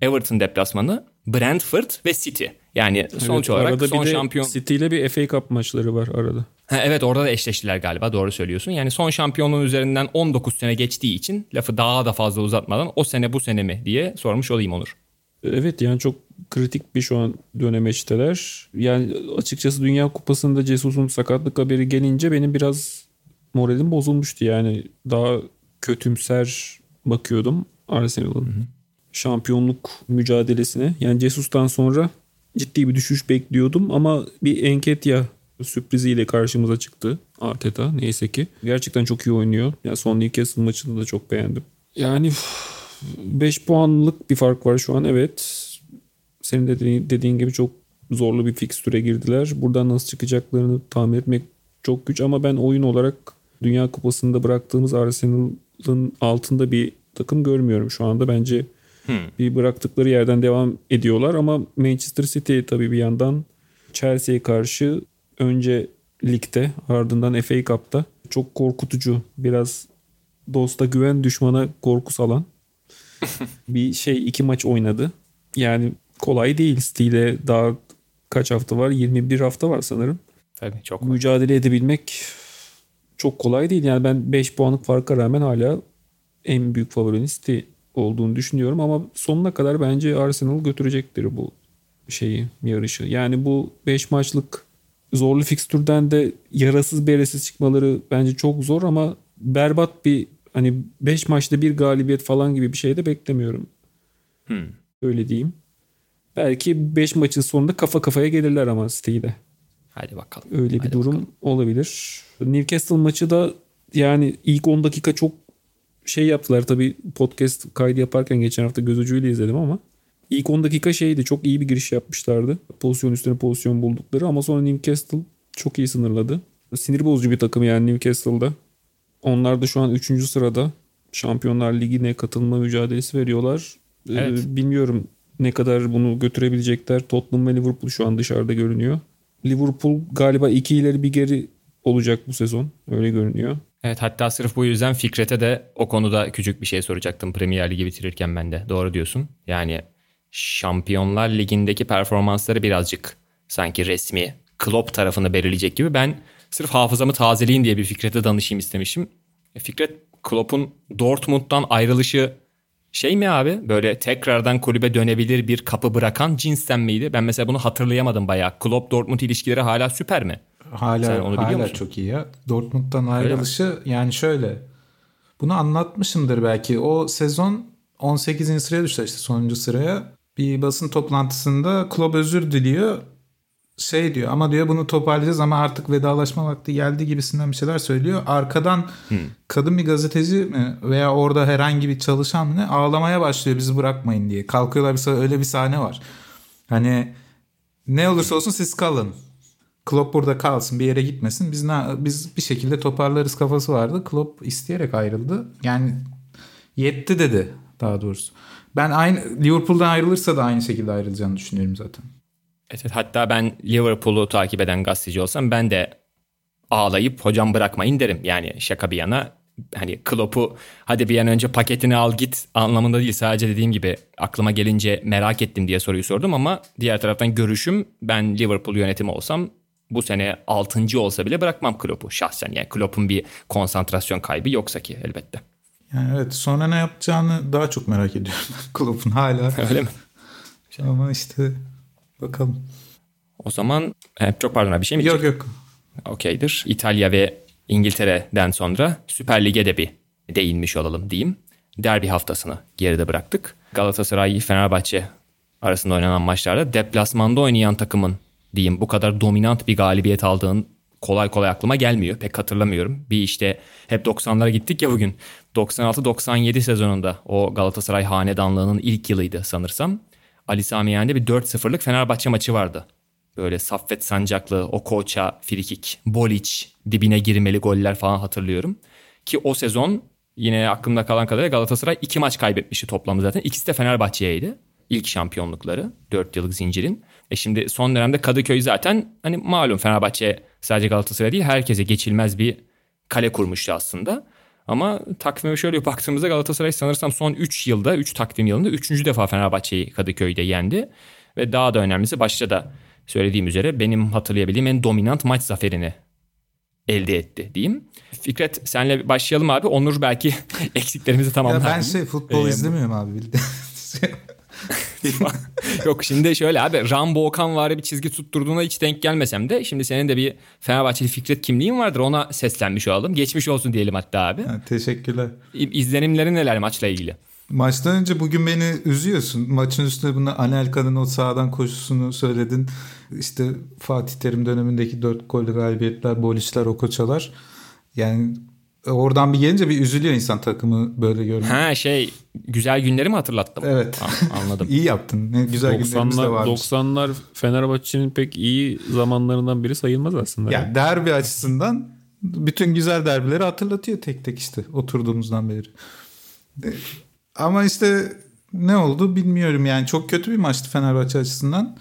Everton deplasmanı, Brentford ve City. Yani sonuç Evet, olarak arada son bir şampiyon... City ile bir FA Cup maçları var arada. Ha, evet orada da eşleştiler galiba doğru söylüyorsun. Yani son şampiyonluğun üzerinden 19 sene geçtiği için lafı daha da fazla uzatmadan o sene bu sene mi diye sormuş olayım Onur. Evet yani çok kritik bir şu an dönemeçteler. Yani açıkçası Dünya Kupası'nda Jesus'un sakatlık haberi gelince benim biraz moralim bozulmuştu. Yani daha kötümser bakıyordum Arsenal'ın şampiyonluk mücadelesine. Yani Jesus'tan sonra ciddi bir düşüş bekliyordum ama bir Enketya sürpriziyle karşımıza çıktı Arteta neyse ki. Gerçekten çok iyi oynuyor. Yani son Newcastle maçını da çok beğendim. Yani 5 puanlık bir fark var şu an evet. Senin de dediğin, dediğin gibi çok zorlu bir fikstüre girdiler. Buradan nasıl çıkacaklarını tahmin etmek çok güç ama ben oyun olarak Dünya Kupası'nda bıraktığımız Arsenal'ın altında bir takım görmüyorum şu anda. Bence bir bıraktıkları yerden devam ediyorlar ama Manchester City tabii bir yandan Chelsea'ye karşı önce ligde ardından FA Cup'ta çok korkutucu biraz dosta güven düşmana korku salan <laughs> bir şey iki maç oynadı. Yani kolay değil City ile daha kaç hafta var? 21 hafta var sanırım. Tabii çok Mücadele edebilmek çok kolay değil. Yani ben 5 puanlık farka rağmen hala en büyük favorinin City olduğunu düşünüyorum ama sonuna kadar bence Arsenal götürecektir bu şeyi yarışı. Yani bu 5 maçlık zorlu fikstürden de yarasız beresiz çıkmaları bence çok zor ama berbat bir hani 5 maçta bir galibiyet falan gibi bir şey de beklemiyorum. Hmm. Öyle diyeyim. Belki 5 maçın sonunda kafa kafaya gelirler ama City'de. Hadi bakalım. Öyle bir Hadi durum bakalım. olabilir. Newcastle maçı da yani ilk 10 dakika çok şey yaptılar. Tabii podcast kaydı yaparken geçen hafta göz ucuyla izledim ama ilk 10 dakika şeydi. Çok iyi bir giriş yapmışlardı. Pozisyon üstüne pozisyon buldukları ama sonra Newcastle çok iyi sınırladı. Sinir bozucu bir takım yani Newcastle'da. Onlar da şu an 3. sırada. Şampiyonlar Ligi'ne katılma mücadelesi veriyorlar. Ee, Evet. bilmiyorum ne kadar bunu götürebilecekler. Tottenham ve Liverpool şu an dışarıda görünüyor. Liverpool galiba iki ileri bir geri olacak bu sezon. Öyle görünüyor. Evet hatta sırf bu yüzden Fikret'e de o konuda küçük bir şey soracaktım Premier Ligi bitirirken ben de. Doğru diyorsun. Yani Şampiyonlar Ligi'ndeki performansları birazcık sanki resmi Klopp tarafını belirleyecek gibi. Ben sırf hafızamı tazeleyin diye bir Fikret'e danışayım istemişim. E, Fikret Klopp'un Dortmund'dan ayrılışı şey mi abi böyle tekrardan kulübe dönebilir bir kapı bırakan cinsten miydi? Ben mesela bunu hatırlayamadım bayağı. Klopp Dortmund ilişkileri hala süper mi? Hala Sen onu hala musun? çok iyi ya. Dortmund'dan ayrılışı yani şöyle. Bunu anlatmışımdır belki. O sezon 18. sıraya düştü işte sonuncu sıraya. Bir basın toplantısında kulüp özür diliyor. Şey diyor ama diyor bunu toparlayacağız ama artık vedalaşma vakti geldi gibisinden bir şeyler söylüyor. Arkadan kadın bir gazeteci mi veya orada herhangi bir çalışan mı ne ağlamaya başlıyor bizi bırakmayın diye. Kalkıyorlar bir öyle bir sahne var. Hani ne olursa olsun siz kalın. Klopp burada kalsın bir yere gitmesin. Biz ne, biz bir şekilde toparlarız kafası vardı. Klopp isteyerek ayrıldı. Yani yetti dedi daha doğrusu. Ben aynı Liverpool'dan ayrılırsa da aynı şekilde ayrılacağını düşünüyorum zaten. Evet, hatta ben Liverpool'u takip eden gazeteci olsam ben de ağlayıp hocam bırakmayın derim. Yani şaka bir yana hani Klopp'u hadi bir an önce paketini al git anlamında değil. Sadece dediğim gibi aklıma gelince merak ettim diye soruyu sordum ama diğer taraftan görüşüm ben Liverpool yönetimi olsam bu sene 6. olsa bile bırakmam Klopp'u şahsen. Yani Klopp'un bir konsantrasyon kaybı yoksa ki elbette. Yani evet sonra ne yapacağını daha çok merak ediyorum. <laughs> Klopp'un hala. Öyle mi? Ama işte bakalım. O zaman e, çok pardon abi bir şey mi Yok yok. okeydir. İtalya ve İngiltere'den sonra Süper Lig'e de bir değinmiş olalım diyeyim. Derbi haftasını geride bıraktık. Galatasaray Fenerbahçe arasında oynanan maçlarda deplasmanda oynayan takımın diyeyim bu kadar dominant bir galibiyet aldığın kolay kolay aklıma gelmiyor. Pek hatırlamıyorum. Bir işte hep 90'lara gittik ya bugün. 96-97 sezonunda o Galatasaray hanedanlığının ilk yılıydı sanırsam. Ali Sami Yen'de bir 4-0'lık Fenerbahçe maçı vardı. Böyle Saffet Sancaklı, o koça, frikik, Boliç, dibine girmeli goller falan hatırlıyorum. Ki o sezon yine aklımda kalan kadarıyla Galatasaray iki maç kaybetmişti toplamda zaten. İkisi de Fenerbahçe'yeydi. İlk şampiyonlukları 4 yıllık zincirin. E şimdi son dönemde Kadıköy zaten hani malum Fenerbahçe sadece Galatasaray değil herkese geçilmez bir kale kurmuştu aslında. Ama takvime şöyle baktığımızda Galatasaray sanırsam son 3 yılda 3 takvim yılında 3. defa Fenerbahçe'yi Kadıköy'de yendi. Ve daha da önemlisi başta da söylediğim üzere benim hatırlayabildiğim en dominant maç zaferini elde etti diyeyim. Fikret senle başlayalım abi. Onur belki <laughs> eksiklerimizi Ya tamamlar. ben şey futbol Ee, izlemiyorum abi bildiğin. <laughs> <laughs> Yok şimdi şöyle abi Rambo Okan var bir çizgi tutturduğuna hiç denk gelmesem de şimdi senin de bir Fenerbahçeli Fikret kimliğin vardır ona seslenmiş olalım. Geçmiş olsun diyelim hatta abi. Ha, teşekkürler. İzlenimlerin neler maçla ilgili? Maçtan önce bugün beni üzüyorsun. Maçın üstüne bunu Anelka'nın o sağdan koşusunu söyledin. İşte Fatih Terim dönemindeki dört gollü galibiyetler, bolişler, okoçalar. Yani oradan bir gelince bir üzülüyor insan takımı böyle görmek. Ha şey güzel günleri mi hatırlattım? Evet. Anladım. <laughs> İyi yaptın. Ne güzel günlerimiz de 90'lar, varmış. 90'lar Fenerbahçe'nin pek iyi zamanlarından biri sayılmaz aslında. Ya derbi açısından bütün güzel derbileri hatırlatıyor tek tek işte oturduğumuzdan beri. E, Ama işte ne oldu bilmiyorum yani çok kötü bir maçtı Fenerbahçe açısından.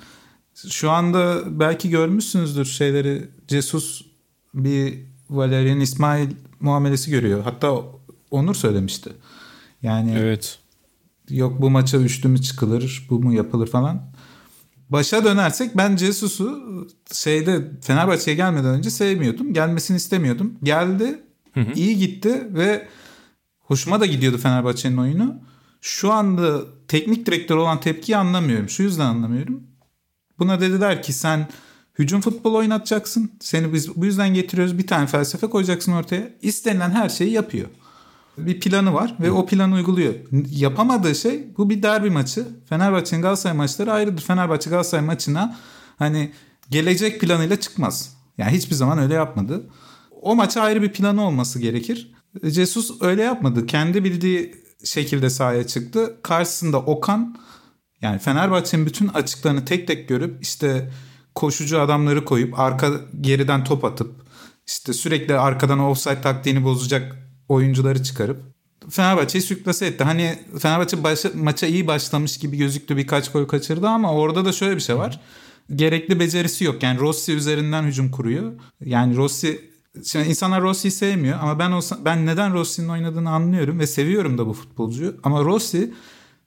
Şu anda belki görmüşsünüzdür şeyleri Cesus bir Valerian İsmail muamelesi görüyor. Hatta Onur söylemişti. Yani Evet. yok bu maça üçlü mü çıkılır bu mu yapılır falan. Başa dönersek ben Cesus'u şeyde Fenerbahçe'ye gelmeden önce sevmiyordum. Gelmesini istemiyordum. Geldi iyi gitti ve hoşuma da gidiyordu Fenerbahçe'nin oyunu. Şu anda teknik direktör olan tepkiyi anlamıyorum. Şu yüzden anlamıyorum. Buna dediler ki sen hücum futbol oynatacaksın. Seni biz bu yüzden getiriyoruz. Bir tane felsefe koyacaksın ortaya. İstenilen her şeyi yapıyor. Bir planı var ve o planı uyguluyor. Yapamadığı şey bu bir derbi maçı. Fenerbahçe'nin Galatasaray maçları ayrıdır. Fenerbahçe Galatasaray maçına hani gelecek planıyla çıkmaz. Yani hiçbir zaman öyle yapmadı. O maça ayrı bir planı olması gerekir. Jesus öyle yapmadı. Kendi bildiği şekilde sahaya çıktı. Karşısında Okan yani Fenerbahçe'nin bütün açıklarını tek tek görüp işte koşucu adamları koyup arka geriden top atıp işte sürekli arkadan offside taktiğini bozacak oyuncuları çıkarıp Fenerbahçe'yi sürklase etti. Hani Fenerbahçe başa, maça iyi başlamış gibi gözüktü birkaç gol kaçırdı ama orada da şöyle bir şey var. Gerekli becerisi yok. Yani Rossi üzerinden hücum kuruyor. Yani Rossi Şimdi insanlar Rossi'yi sevmiyor ama ben olsa, ben neden Rossi'nin oynadığını anlıyorum ve seviyorum da bu futbolcuyu. Ama Rossi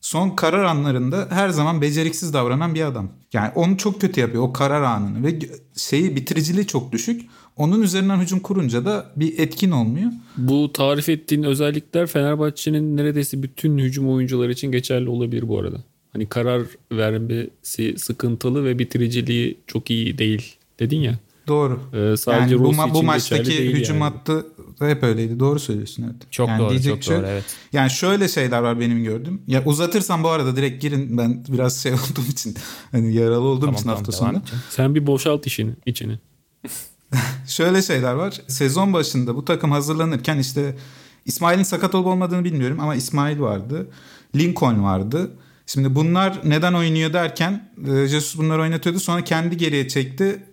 son karar anlarında her zaman beceriksiz davranan bir adam. Yani onu çok kötü yapıyor o karar anını ve şeyi bitiriciliği çok düşük. Onun üzerinden hücum kurunca da bir etkin olmuyor. Bu tarif ettiğin özellikler Fenerbahçe'nin neredeyse bütün hücum oyuncuları için geçerli olabilir bu arada. Hani karar vermesi sıkıntılı ve bitiriciliği çok iyi değil dedin ya. Doğru. Ee, sadece yani bu, ma- bu maçtaki hücum yani. hattı hep öyleydi. Doğru söylüyorsun evet. Çok yani doğru, çok şey doğru, evet. Yani şöyle şeyler var benim gördüğüm. Ya uzatırsam bu arada direkt girin. Ben biraz şey <laughs> olduğum için hani yaralı olduğum Tamam, için tamam, hafta sonu. Sen bir boşalt işini, içini. <laughs> Şöyle şeyler var. Sezon başında bu takım hazırlanırken işte İsmail'in sakat olup olmadığını bilmiyorum ama İsmail vardı. Lincoln vardı. Şimdi bunlar neden oynuyor derken e, Jesus bunları oynatıyordu. Sonra kendi geriye çekti.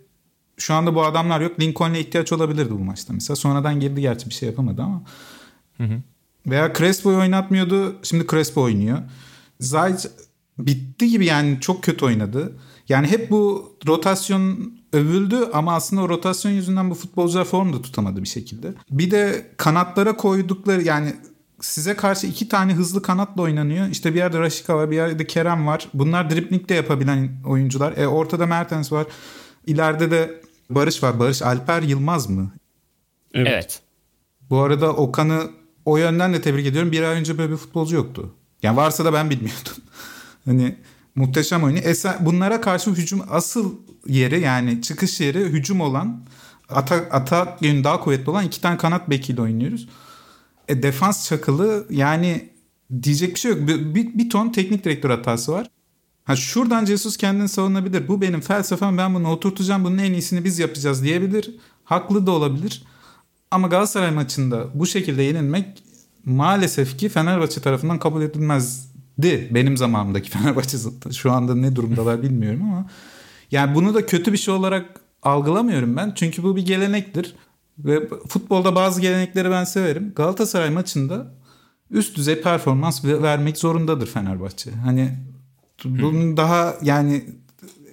Şu anda bu adamlar yok. Lincoln'e ihtiyaç olabilirdi bu maçta mesela. Sonradan girdi gerçi bir şey yapamadı ama. Veya Crespo'yu oynatmıyordu. Şimdi Crespo oynuyor. Zayt bitti gibi yani çok kötü oynadı. Yani hep bu rotasyon övüldü ama aslında o rotasyon yüzünden bu futbolcular form da tutamadı bir şekilde. Bir de kanatlara koydukları yani size karşı iki tane hızlı kanatla oynanıyor. İşte bir yerde Raşika var bir yerde Kerem var. Bunlar dripling de yapabilen oyuncular. E, ortada Mertens var. İleride de Barış var. Barış Alper Yılmaz mı? Evet. Evet. Bu arada Okan'ı o yönden de tebrik ediyorum. Bir ay önce böyle bir futbolcu yoktu. Yani varsa da ben bilmiyordum. <laughs> hani muhteşem oyunu. Esen, bunlara karşı hücum asıl yeri yani çıkış yeri hücum olan atak, atak yönü daha kuvvetli olan iki tane kanat bekiyle oynuyoruz. E, defans çakılı yani diyecek bir şey yok. Bir, bir, bir ton teknik direktör hatası var. Ha şuradan Jesus kendini savunabilir. Bu benim felsefem ben bunu oturtacağım. Bunun en iyisini biz yapacağız diyebilir. Haklı da olabilir. Ama Galatasaray maçında bu şekilde yenilmek maalesef ki Fenerbahçe tarafından kabul edilmezdi. Benim zamanımdaki <laughs> Fenerbahçe. Şu anda ne durumdalar bilmiyorum ama. Yani bunu da kötü bir şey olarak algılamıyorum ben. Çünkü bu bir gelenektir. Ve futbolda bazı gelenekleri ben severim. Galatasaray maçında üst düzey performans vermek zorundadır Fenerbahçe. Hani bunun daha yani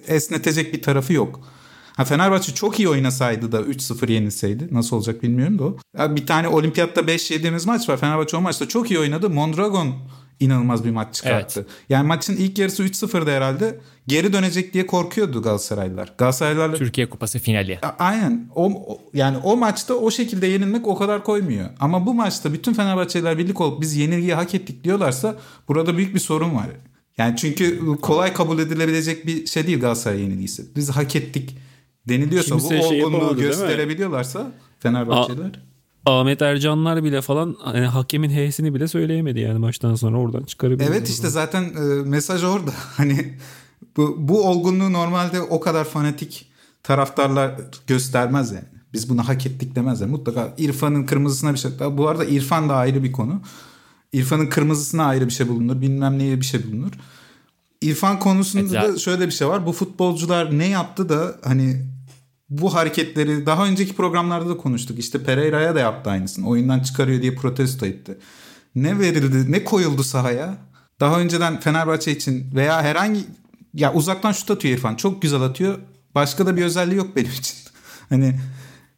esnetecek bir tarafı yok. Ha Fenerbahçe çok iyi oynasaydı da 3-0 yenilseydi nasıl olacak bilmiyorum da o. Ya bir tane olimpiyatta 5 yediğimiz maç var. Fenerbahçe o maçta çok iyi oynadı. Mondragon inanılmaz bir maç çıkarttı. Evet. Yani maçın ilk yarısı 3-0'da herhalde. Geri dönecek diye korkuyordu Galatasaraylılar. Galatasaraylılar Türkiye Kupası finali. A- Aynen. O, o- yani o maçta o şekilde yenilmek o kadar koymuyor. Ama bu maçta bütün Fenerbahçeliler birlik olup biz yenilgiyi hak ettik diyorlarsa burada büyük bir sorun var. Yani çünkü kolay kabul edilebilecek bir şey değil Galatasaray yenilgisi. Biz hak ettik deniliyorsa Kimse bu şey olgunluğu değil mi? gösterebiliyorlarsa Fenerbahçeliler. Ahmet Ercanlar bile falan hani hakemin H'sini bile söyleyemedi yani maçtan sonra oradan çıkarabilir. Evet işte zaten e, mesaj orada. <laughs> Hani bu, bu olgunluğu normalde o kadar fanatik taraftarlar göstermez yani. Biz bunu hak ettik demezler. Mutlaka İrfan'ın kırmızısına bir şey. Bu arada İrfan da ayrı bir konu. İrfan'ın kırmızısına ayrı bir şey bulunur. Bilmem neye bir şey bulunur. İrfan konusunda Evet, da şöyle bir şey var. Bu futbolcular ne yaptı da hani bu hareketleri daha önceki programlarda da konuştuk. İşte Pereira'ya da yaptı aynısını. Oyundan çıkarıyor diye protesto etti. Ne verildi, ne koyuldu sahaya? Daha önceden Fenerbahçe için veya herhangi ya uzaktan şut atıyor İrfan. Çok güzel atıyor. Başka da bir özelliği yok benim için. <laughs> Hani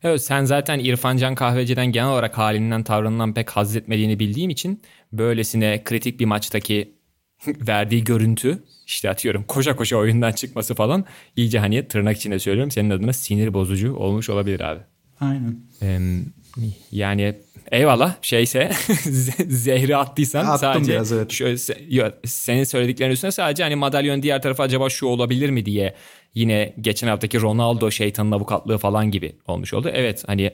Evet, sen zaten İrfan Can Kahveci'den genel olarak halinden tavrından pek haz etmediğini bildiğim için böylesine kritik bir maçtaki <laughs> verdiği görüntü işte atıyorum koşa koşa oyundan çıkması falan iyice hani tırnak içinde söylüyorum senin adına sinir bozucu olmuş olabilir abi. aynen. Ee, yani Eyvallah. Şeyse <laughs> zehri attıysan Attım sadece biraz, evet. şöyle, yo, senin söylediklerin üstüne sadece hani madalyon diğer tarafa acaba şu olabilir mi diye yine geçen haftaki Ronaldo şeytanın avukatlığı falan gibi olmuş oldu. Evet hani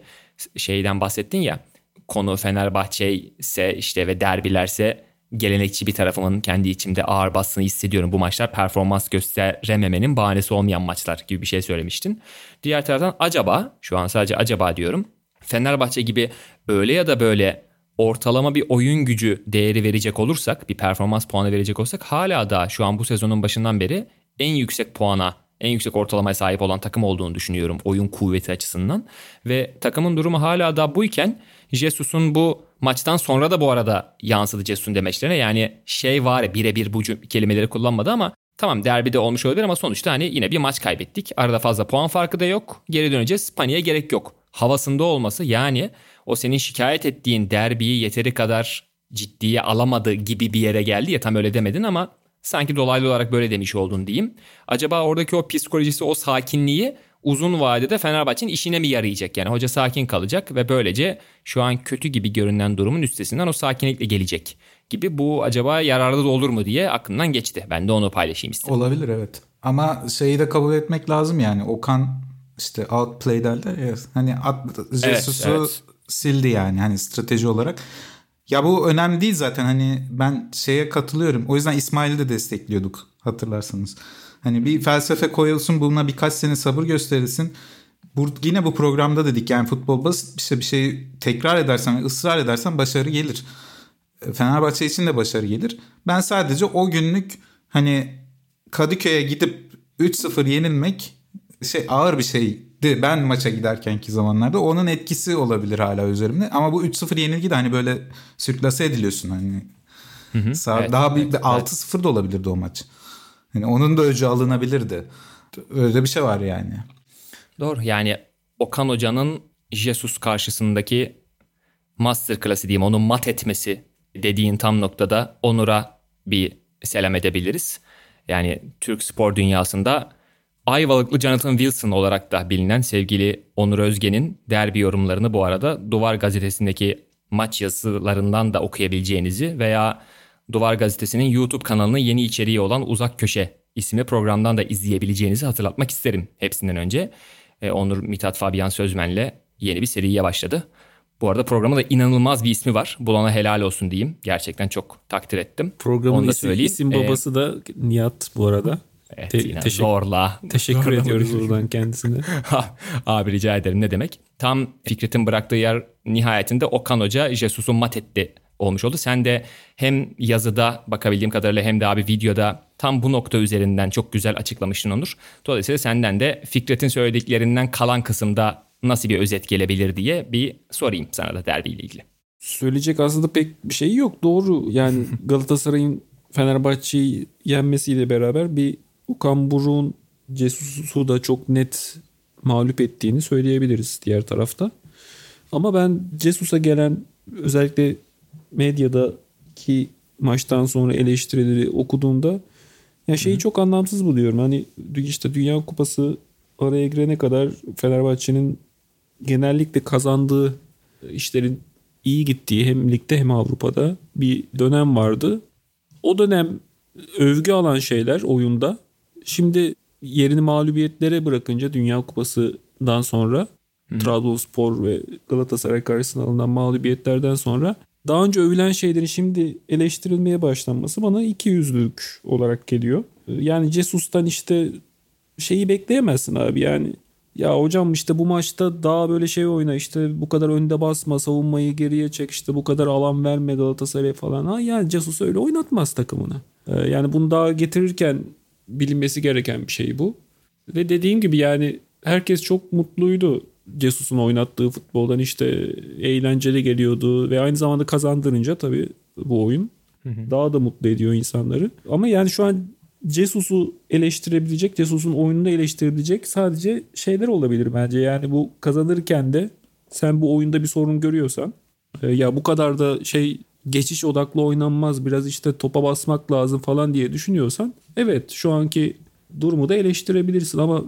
şeyden bahsettin ya konu Fenerbahçe ise işte ve derbilerse gelenekçi bir tarafımın kendi içimde ağır bastığını hissediyorum. Bu maçlar performans gösterememenin bahanesi olmayan maçlar gibi bir şey söylemiştin. Diğer taraftan acaba şu an sadece acaba diyorum. Fenerbahçe gibi öyle ya da böyle ortalama bir oyun gücü değeri verecek olursak, bir performans puanı verecek olsak hala da şu an bu sezonun başından beri en yüksek puana, en yüksek ortalamaya sahip olan takım olduğunu düşünüyorum oyun kuvveti açısından. Ve takımın durumu hala da buyken Jesus'un bu maçtan sonra da bu arada yansıdı Jesus'un demeçlerine. Yani şey var birebir bu kelimeleri kullanmadı ama Tamam derbide olmuş olabilir ama sonuçta hani yine bir maç kaybettik. Arada fazla puan farkı da yok. Geri döneceğiz. Paniğe gerek yok. Havasında olması yani o senin şikayet ettiğin derbiyi yeteri kadar ciddiye alamadı gibi bir yere geldi ya tam öyle demedin ama sanki dolaylı olarak böyle demiş oldun diyeyim. Acaba oradaki o psikolojisi o sakinliği uzun vadede Fenerbahçe'nin işine mi yarayacak? Yani hoca sakin kalacak ve böylece şu an kötü gibi görünen durumun üstesinden o sakinlikle gelecek gibi bu acaba yararlı olur mu diye aklımdan geçti. Ben de onu paylaşayım istedim. Olabilir evet. Ama şeyi de kabul etmek lazım yani Okan işte outplay derler ya hani Jesus'u evet, evet. sildi yani hani strateji olarak. Ya bu önemli değil zaten hani ben şeye katılıyorum. O yüzden İsmail'i de destekliyorduk hatırlarsanız. Hani bir felsefe koyulsun buna birkaç sene sabır gösterilsin. Bu, yine bu programda dedik yani futbol basit bir şey bir şeyi tekrar edersen ısrar edersen başarı gelir. Fenerbahçe için de başarı gelir. Ben sadece o günlük hani Kadıköy'e gidip 3-0 yenilmek şey ağır bir şeydi. Ben maça giderkenki zamanlarda onun etkisi olabilir hala üzerimde. Ama bu 3-0 yenilgi de hani böyle sürklase ediliyorsun hani. Hı hı. Sağ, evet, daha büyük evet, 6-0 evet. da olabilirdi o maç. Yani onun da öcü alınabilirdi. Öyle bir şey var yani. Doğru yani Okan Hoca'nın Jesus karşısındaki masterclass'ı diyeyim onun mat etmesi dediğin tam noktada Onur'a bir selam edebiliriz. Yani Türk spor dünyasında Ayvalıklı Jonathan Wilson olarak da bilinen sevgili Onur Özge'nin derbi yorumlarını bu arada Duvar Gazetesi'ndeki maç yazılarından da okuyabileceğinizi veya Duvar Gazetesi'nin YouTube kanalının yeni içeriği olan Uzak Köşe isimli programdan da izleyebileceğinizi hatırlatmak isterim hepsinden önce. E, Onur Mithat Fabian Sözmen'le yeni bir seriye başladı. Bu arada programda da inanılmaz bir ismi var. Bulana helal olsun diyeyim. Gerçekten çok takdir ettim. Programın isim, isim babası ee, da Nihat bu arada. Evet, Te- yine teşekkür, zorla. Teşekkür zorla ediyoruz buradan kendisine. <laughs> Abi rica ederim ne demek. Tam Fikret'in bıraktığı yer nihayetinde Okan Hoca Jesus'u mat etti olmuş oldu. Sen de hem yazıda bakabildiğim kadarıyla hem de abi videoda tam bu nokta üzerinden çok güzel açıklamıştın Onur. Dolayısıyla senden de Fikret'in söylediklerinden kalan kısımda nasıl bir özet gelebilir diye bir sorayım sana da derbiyle ilgili. Söyleyecek aslında pek bir şey yok. Doğru yani <laughs> Galatasaray'ın Fenerbahçe'yi yenmesiyle beraber bir Okan Buruk'un Cesus'u da çok net mağlup ettiğini söyleyebiliriz diğer tarafta. Ama ben Cesus'a gelen özellikle medyadaki maçtan sonra eleştirileri okuduğumda ya şeyi Hı. çok anlamsız buluyorum. Hani işte Dünya Kupası araya girene kadar Fenerbahçe'nin genellikle kazandığı işlerin iyi gittiği hem ligde hem Avrupa'da bir dönem vardı. O dönem övgü alan şeyler oyunda şimdi yerini mağlubiyetlere bırakınca Dünya Kupası'dan sonra Hı. Trabzonspor ve Galatasaray karşısında alınan mağlubiyetlerden sonra daha önce övülen şeylerin şimdi eleştirilmeye başlanması bana iki yüzlülük olarak geliyor. Yani Cesus'tan işte şeyi bekleyemezsin abi yani ya hocam işte bu maçta daha böyle şey oyna işte bu kadar önde basma savunmayı geriye çek işte bu kadar alan verme Galatasaray falan. Ha yani Jesus öyle oynatmaz takımını. Ee, yani bunu daha getirirken bilinmesi gereken bir şey bu. Ve dediğim gibi yani herkes çok mutluydu Jesus'un oynattığı futboldan işte eğlenceli geliyordu ve aynı zamanda kazandırınca tabii bu oyun daha da mutlu ediyor insanları. Ama yani şu an Jesus'u eleştirebilecek, Jesus'un oyununu eleştirebilecek sadece şeyler olabilir bence. Yani bu kazanırken de sen bu oyunda bir sorun görüyorsan e, ya bu kadar da şey geçiş odaklı oynanmaz biraz işte topa basmak lazım falan diye düşünüyorsan evet şu anki durumu da eleştirebilirsin ama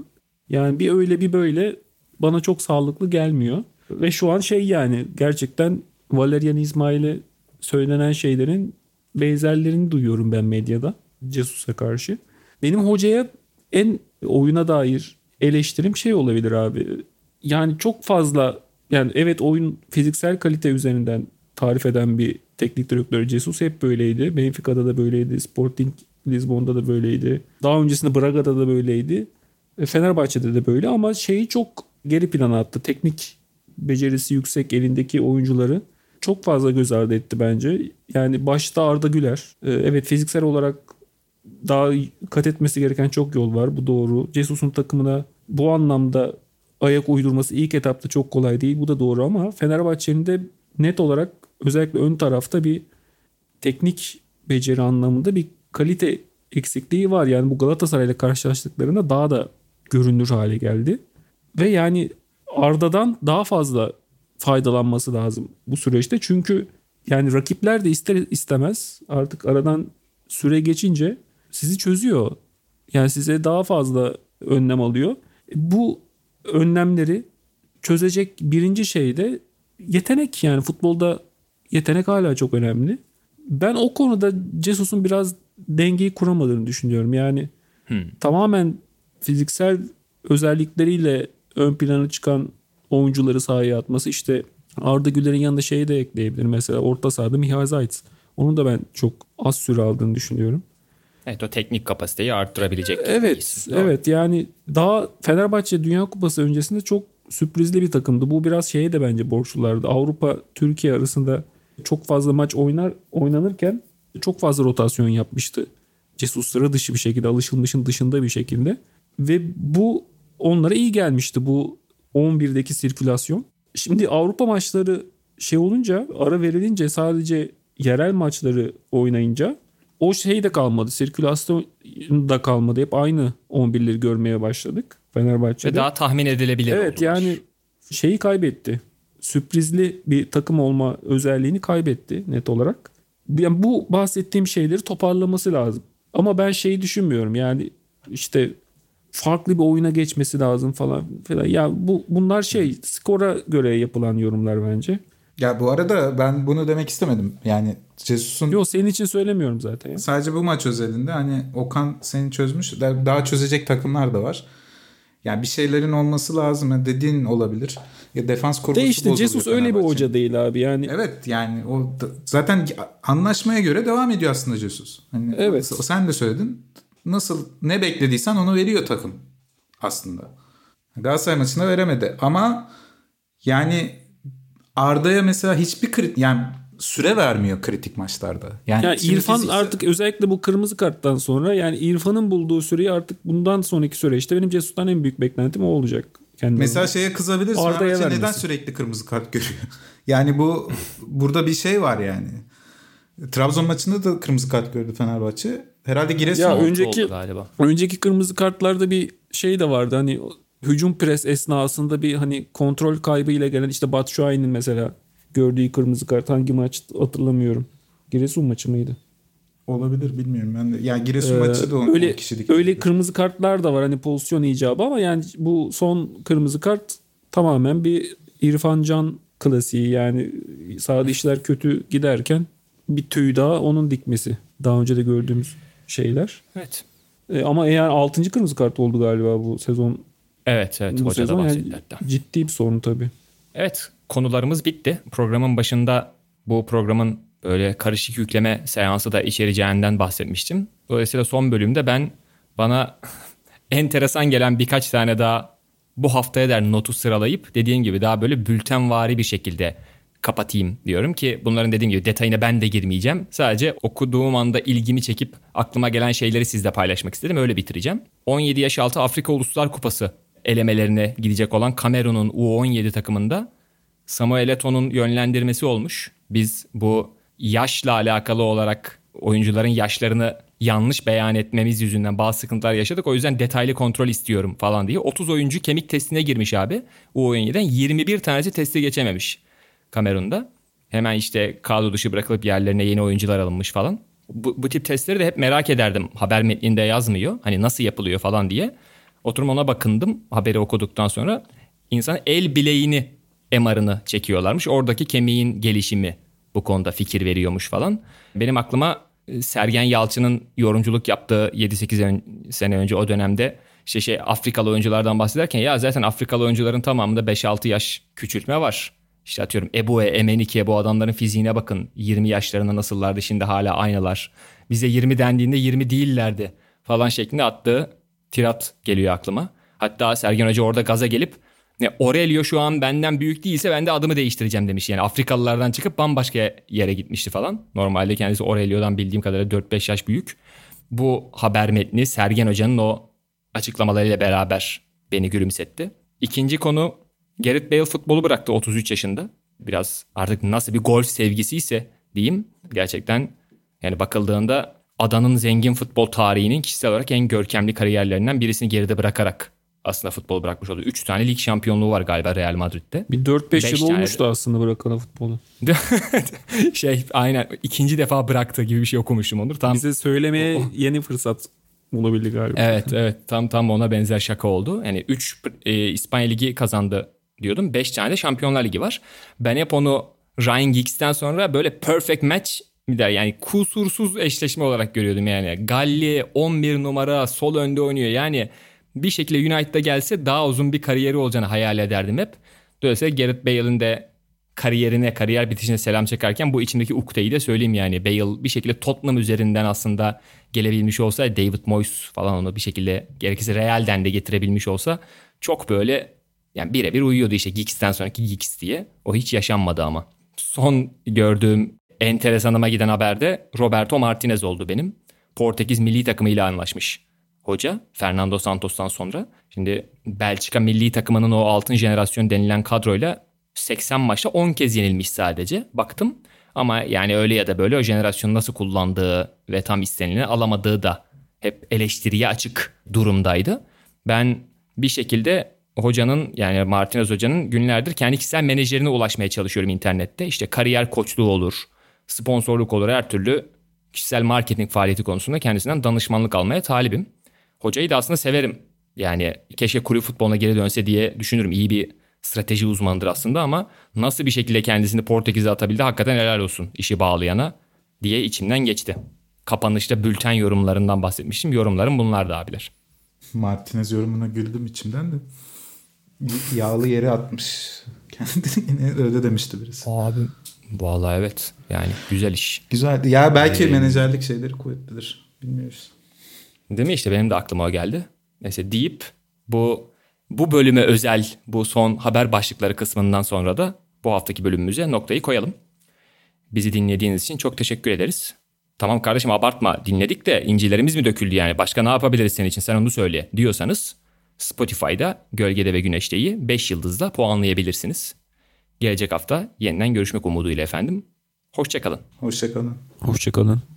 yani bir öyle bir böyle bana çok sağlıklı gelmiyor. Ve şu an şey yani gerçekten Valerian İsmail'e söylenen şeylerin benzerlerini duyuyorum ben medyada Cesus'a karşı. Benim hocaya en oyuna dair eleştirim şey olabilir abi. Yani çok fazla yani evet oyun fiziksel kalite üzerinden tarif eden bir teknik direktör Jesus hep böyleydi. Benfica'da da böyleydi. Sporting Lisbon'da da böyleydi. Daha öncesinde Braga'da da böyleydi. E, Fenerbahçe'de de böyle ama şeyi çok geri plana attı. Teknik becerisi yüksek elindeki oyuncuları çok fazla göz ardı etti bence. Yani başta Arda Güler. E, evet fiziksel olarak daha kat etmesi gereken çok yol var. Bu doğru. Jesus'un takımına bu anlamda ayak uydurması ilk etapta çok kolay değil. Bu da doğru ama Fenerbahçe'nin de net olarak özellikle ön tarafta bir teknik beceri anlamında bir kalite eksikliği var. Yani bu Galatasaray'la karşılaştıklarında daha da görünür hale geldi. Ve yani Arda'dan daha fazla faydalanması lazım bu süreçte. Çünkü yani rakipler de ister istemez artık aradan süre geçince sizi çözüyor. Yani size daha fazla önlem alıyor. Bu önlemleri çözecek birinci şey de yetenek yani futbolda yetenek hala çok önemli. Ben o konuda Jesus'un biraz dengeyi kuramadığını düşünüyorum. Yani hmm. tamamen fiziksel özellikleriyle ön plana çıkan oyuncuları sahaya atması işte Arda Güler'in yanında şeyi de ekleyebilir. Mesela orta sahada Mihail Zayt. Onun da ben çok az süre aldığını düşünüyorum. Evet o teknik kapasiteyi arttırabilecek. Evet isim. evet yani daha Fenerbahçe Dünya Kupası öncesinde çok sürprizli bir takımdı. Bu biraz şeye de bence borçlulardı. Avrupa Türkiye arasında çok fazla maç oynar oynanırken çok fazla rotasyon yapmıştı. Jesus sıra dışı bir şekilde alışılmışın dışında bir şekilde ve bu onlara iyi gelmişti bu 11'deki sirkülasyon. Şimdi Avrupa maçları şey olunca ara verilince sadece yerel maçları oynayınca o şey de kalmadı. Sirkülasyon da kalmadı. Hep aynı 11'leri görmeye başladık Fenerbahçe'de. Ve daha tahmin edilebilir Evet oldular. yani şeyi kaybetti. Sürprizli bir takım olma özelliğini kaybetti net olarak. Yani bu bahsettiğim şeyleri toparlaması lazım. Ama ben şeyi düşünmüyorum. Yani işte farklı bir oyuna geçmesi lazım falan filan. Ya bu bunlar şey skora göre yapılan yorumlar bence. Ya bu arada ben bunu demek istemedim. Yani Jesus'un... Yok senin için söylemiyorum zaten. Ya. Sadece bu maç özelinde hani Okan seni çözmüş. Daha çözecek takımlar da var. Yani bir şeylerin olması lazım. dediğin olabilir. Ya defans kurgusu De işte Jesus öyle bir hoca değil abi yani. Evet yani o zaten anlaşmaya göre devam ediyor aslında Jesus. Hani evet. Sen de söyledin. Nasıl ne beklediysen onu veriyor takım aslında. Galatasaray maçında veremedi ama yani Arda'ya mesela hiçbir kritik yani süre vermiyor kritik maçlarda. Yani, yani İrfan fiziksel... artık özellikle bu kırmızı karttan sonra yani İrfan'ın bulduğu süreyi artık bundan sonraki süreçte benim Cesus'tan en büyük beklentim o olacak. Kendime mesela şeye kızabilirsin. Arda'ya neden sürekli kırmızı kart görüyor? <laughs> yani bu burada bir şey var yani. Trabzon maçında da kırmızı kart gördü Fenerbahçe. Herhalde Giresun ya önceki, oldu galiba. Önceki kırmızı kartlarda bir şey de vardı. Hani hücum pres esnasında bir hani kontrol kaybı ile gelen işte Batshuayi'nin mesela gördüğü kırmızı kart hangi maç hatırlamıyorum. Giresun maçı mıydı? Olabilir bilmiyorum ben de. Yani Giresun ee, maçı da 10 öyle, kişilik. Öyle kırmızı kartlar da var hani pozisyon icabı ama yani bu son kırmızı kart tamamen bir İrfan Can klasiği yani sağda işler kötü giderken bir tüy daha onun dikmesi. Daha önce de gördüğümüz şeyler. Evet. E, ama eğer 6. kırmızı kart oldu galiba bu sezon Evet evet bu hoca sezon da bahsetti yani Ciddi bir sorun tabii. Evet konularımız bitti. Programın başında bu programın böyle karışık yükleme seansı da içereceğinden bahsetmiştim. Dolayısıyla son bölümde ben bana <laughs> enteresan gelen birkaç tane daha bu haftaya der notu sıralayıp dediğim gibi daha böyle bültenvari bir şekilde kapatayım diyorum ki bunların dediğim gibi detayına ben de girmeyeceğim. Sadece okuduğum anda ilgimi çekip aklıma gelen şeyleri sizle paylaşmak istedim. Öyle bitireceğim. 17 yaş altı Afrika Uluslar Kupası elemelerine gidecek olan Kamerun'un U17 takımında Samuel Eto'nun yönlendirmesi olmuş. Biz bu yaşla alakalı olarak oyuncuların yaşlarını yanlış beyan etmemiz yüzünden bazı sıkıntılar yaşadık. O yüzden detaylı kontrol istiyorum falan diye. 30 oyuncu kemik testine girmiş abi. U17'den 21 tanesi testi geçememiş Kamerun'da. Hemen işte kadro dışı bırakılıp yerlerine yeni oyuncular alınmış falan. Bu, bu tip testleri de hep merak ederdim. Haber metninde yazmıyor. Hani nasıl yapılıyor falan diye. Oturum ona bakındım haberi okuduktan sonra. İnsan el bileğini MR'ını çekiyorlarmış. Oradaki kemiğin gelişimi bu konuda fikir veriyormuş falan. Benim aklıma e, Sergen Yalçın'ın yorumculuk yaptığı 7-8 sene önce o dönemde işte şey Afrikalı oyunculardan bahsederken ya zaten Afrikalı oyuncuların tamamında 5-6 yaş küçültme var. İşte atıyorum Ebu'ye, Emenike'ye bu adamların fiziğine bakın. 20 yaşlarında nasıllardı şimdi hala aynılar. Bize 20 dendiğinde 20 değillerdi falan şeklinde attığı tirat geliyor aklıma. Hatta Sergen Hoca orada gaza gelip ne Aurelio şu an benden büyük değilse ben de adımı değiştireceğim demiş. Yani Afrikalılardan çıkıp bambaşka yere gitmişti falan. Normalde kendisi Aurelio'dan bildiğim kadarıyla 4-5 yaş büyük. Bu haber metni Sergen Hoca'nın o açıklamalarıyla beraber beni gülümsetti. İkinci konu Gareth Bale futbolu bıraktı 33 yaşında. Biraz artık nasıl bir golf sevgisi ise diyeyim. Gerçekten yani bakıldığında adanın zengin futbol tarihinin kişisel olarak en görkemli kariyerlerinden birisini geride bırakarak aslında futbol bırakmış oldu. 3 tane lig şampiyonluğu var galiba Real Madrid'de. Bir 4-5 yıl olmuştu de. aslında bırakan futbolu. <laughs> şey aynen ikinci defa bıraktı gibi bir şey okumuştum Onur. Tam Bize söylemeye yeni fırsat olabildi galiba. Evet <laughs> evet tam tam ona benzer şaka oldu. Yani 3 e, İspanya Ligi kazandı diyordum. 5 tane de Şampiyonlar Ligi var. Ben hep onu Ryan Giggs'ten sonra böyle perfect match mi der yani kusursuz eşleşme olarak görüyordum yani. Galli 11 numara sol önde oynuyor. Yani bir şekilde United'a gelse daha uzun bir kariyeri olacağını hayal ederdim hep. Dolayısıyla Gareth Bale'ın de kariyerine, kariyer bitişine selam çekerken bu içindeki ukdeyi de söyleyeyim yani. Bale bir şekilde Tottenham üzerinden aslında gelebilmiş olsa David Moyes falan onu bir şekilde gerekirse Real'den de getirebilmiş olsa çok böyle yani birebir uyuyordu işte Giggs'ten sonraki Giggs diye. O hiç yaşanmadı ama. Son gördüğüm enteresanıma giden haberde Roberto Martinez oldu benim. Portekiz milli takımıyla anlaşmış hoca Fernando Santos'tan sonra. Şimdi Belçika milli takımının o altın jenerasyon denilen kadroyla 80 maçta 10 kez yenilmiş sadece. Baktım ama yani öyle ya da böyle o jenerasyonu nasıl kullandığı ve tam istenileni alamadığı da hep eleştiriye açık durumdaydı. Ben bir şekilde hocanın yani Martinez hocanın günlerdir kendi kişisel menajerine ulaşmaya çalışıyorum internette. İşte kariyer koçluğu olur, sponsorluk olur her türlü kişisel marketing faaliyeti konusunda kendisinden danışmanlık almaya talibim. Hocayı da aslında severim. Yani keşke kulüp futboluna geri dönse diye düşünürüm. İyi bir strateji uzmanıdır aslında ama nasıl bir şekilde kendisini Portekiz'e atabildi hakikaten helal olsun işi bağlayana diye içimden geçti. Kapanışta bülten yorumlarından bahsetmiştim. Yorumlarım bunlar da abiler. Martinez yorumuna güldüm içimden de. Yağlı yere atmış. <laughs> Kendini yine öyle demişti birisi. Abi vallahi evet. Yani güzel iş. Güzel. Ya belki ee, menajerlik şeyleri kuvvetlidir. Bilmiyoruz. Değil mi işte benim de aklıma o geldi. Neyse deyip bu bu bölüme özel bu son haber başlıkları kısmından sonra da bu haftaki bölümümüze noktayı koyalım. Bizi dinlediğiniz için çok teşekkür ederiz. Tamam kardeşim abartma dinledik de incilerimiz mi döküldü yani başka ne yapabiliriz senin için sen onu söyle diyorsanız Spotify'da Gölgede ve Güneşte'yi 5 yıldızla puanlayabilirsiniz. Gelecek hafta yeniden görüşmek umuduyla efendim. Hoşçakalın. Hoşçakalın. Hoşçakalın.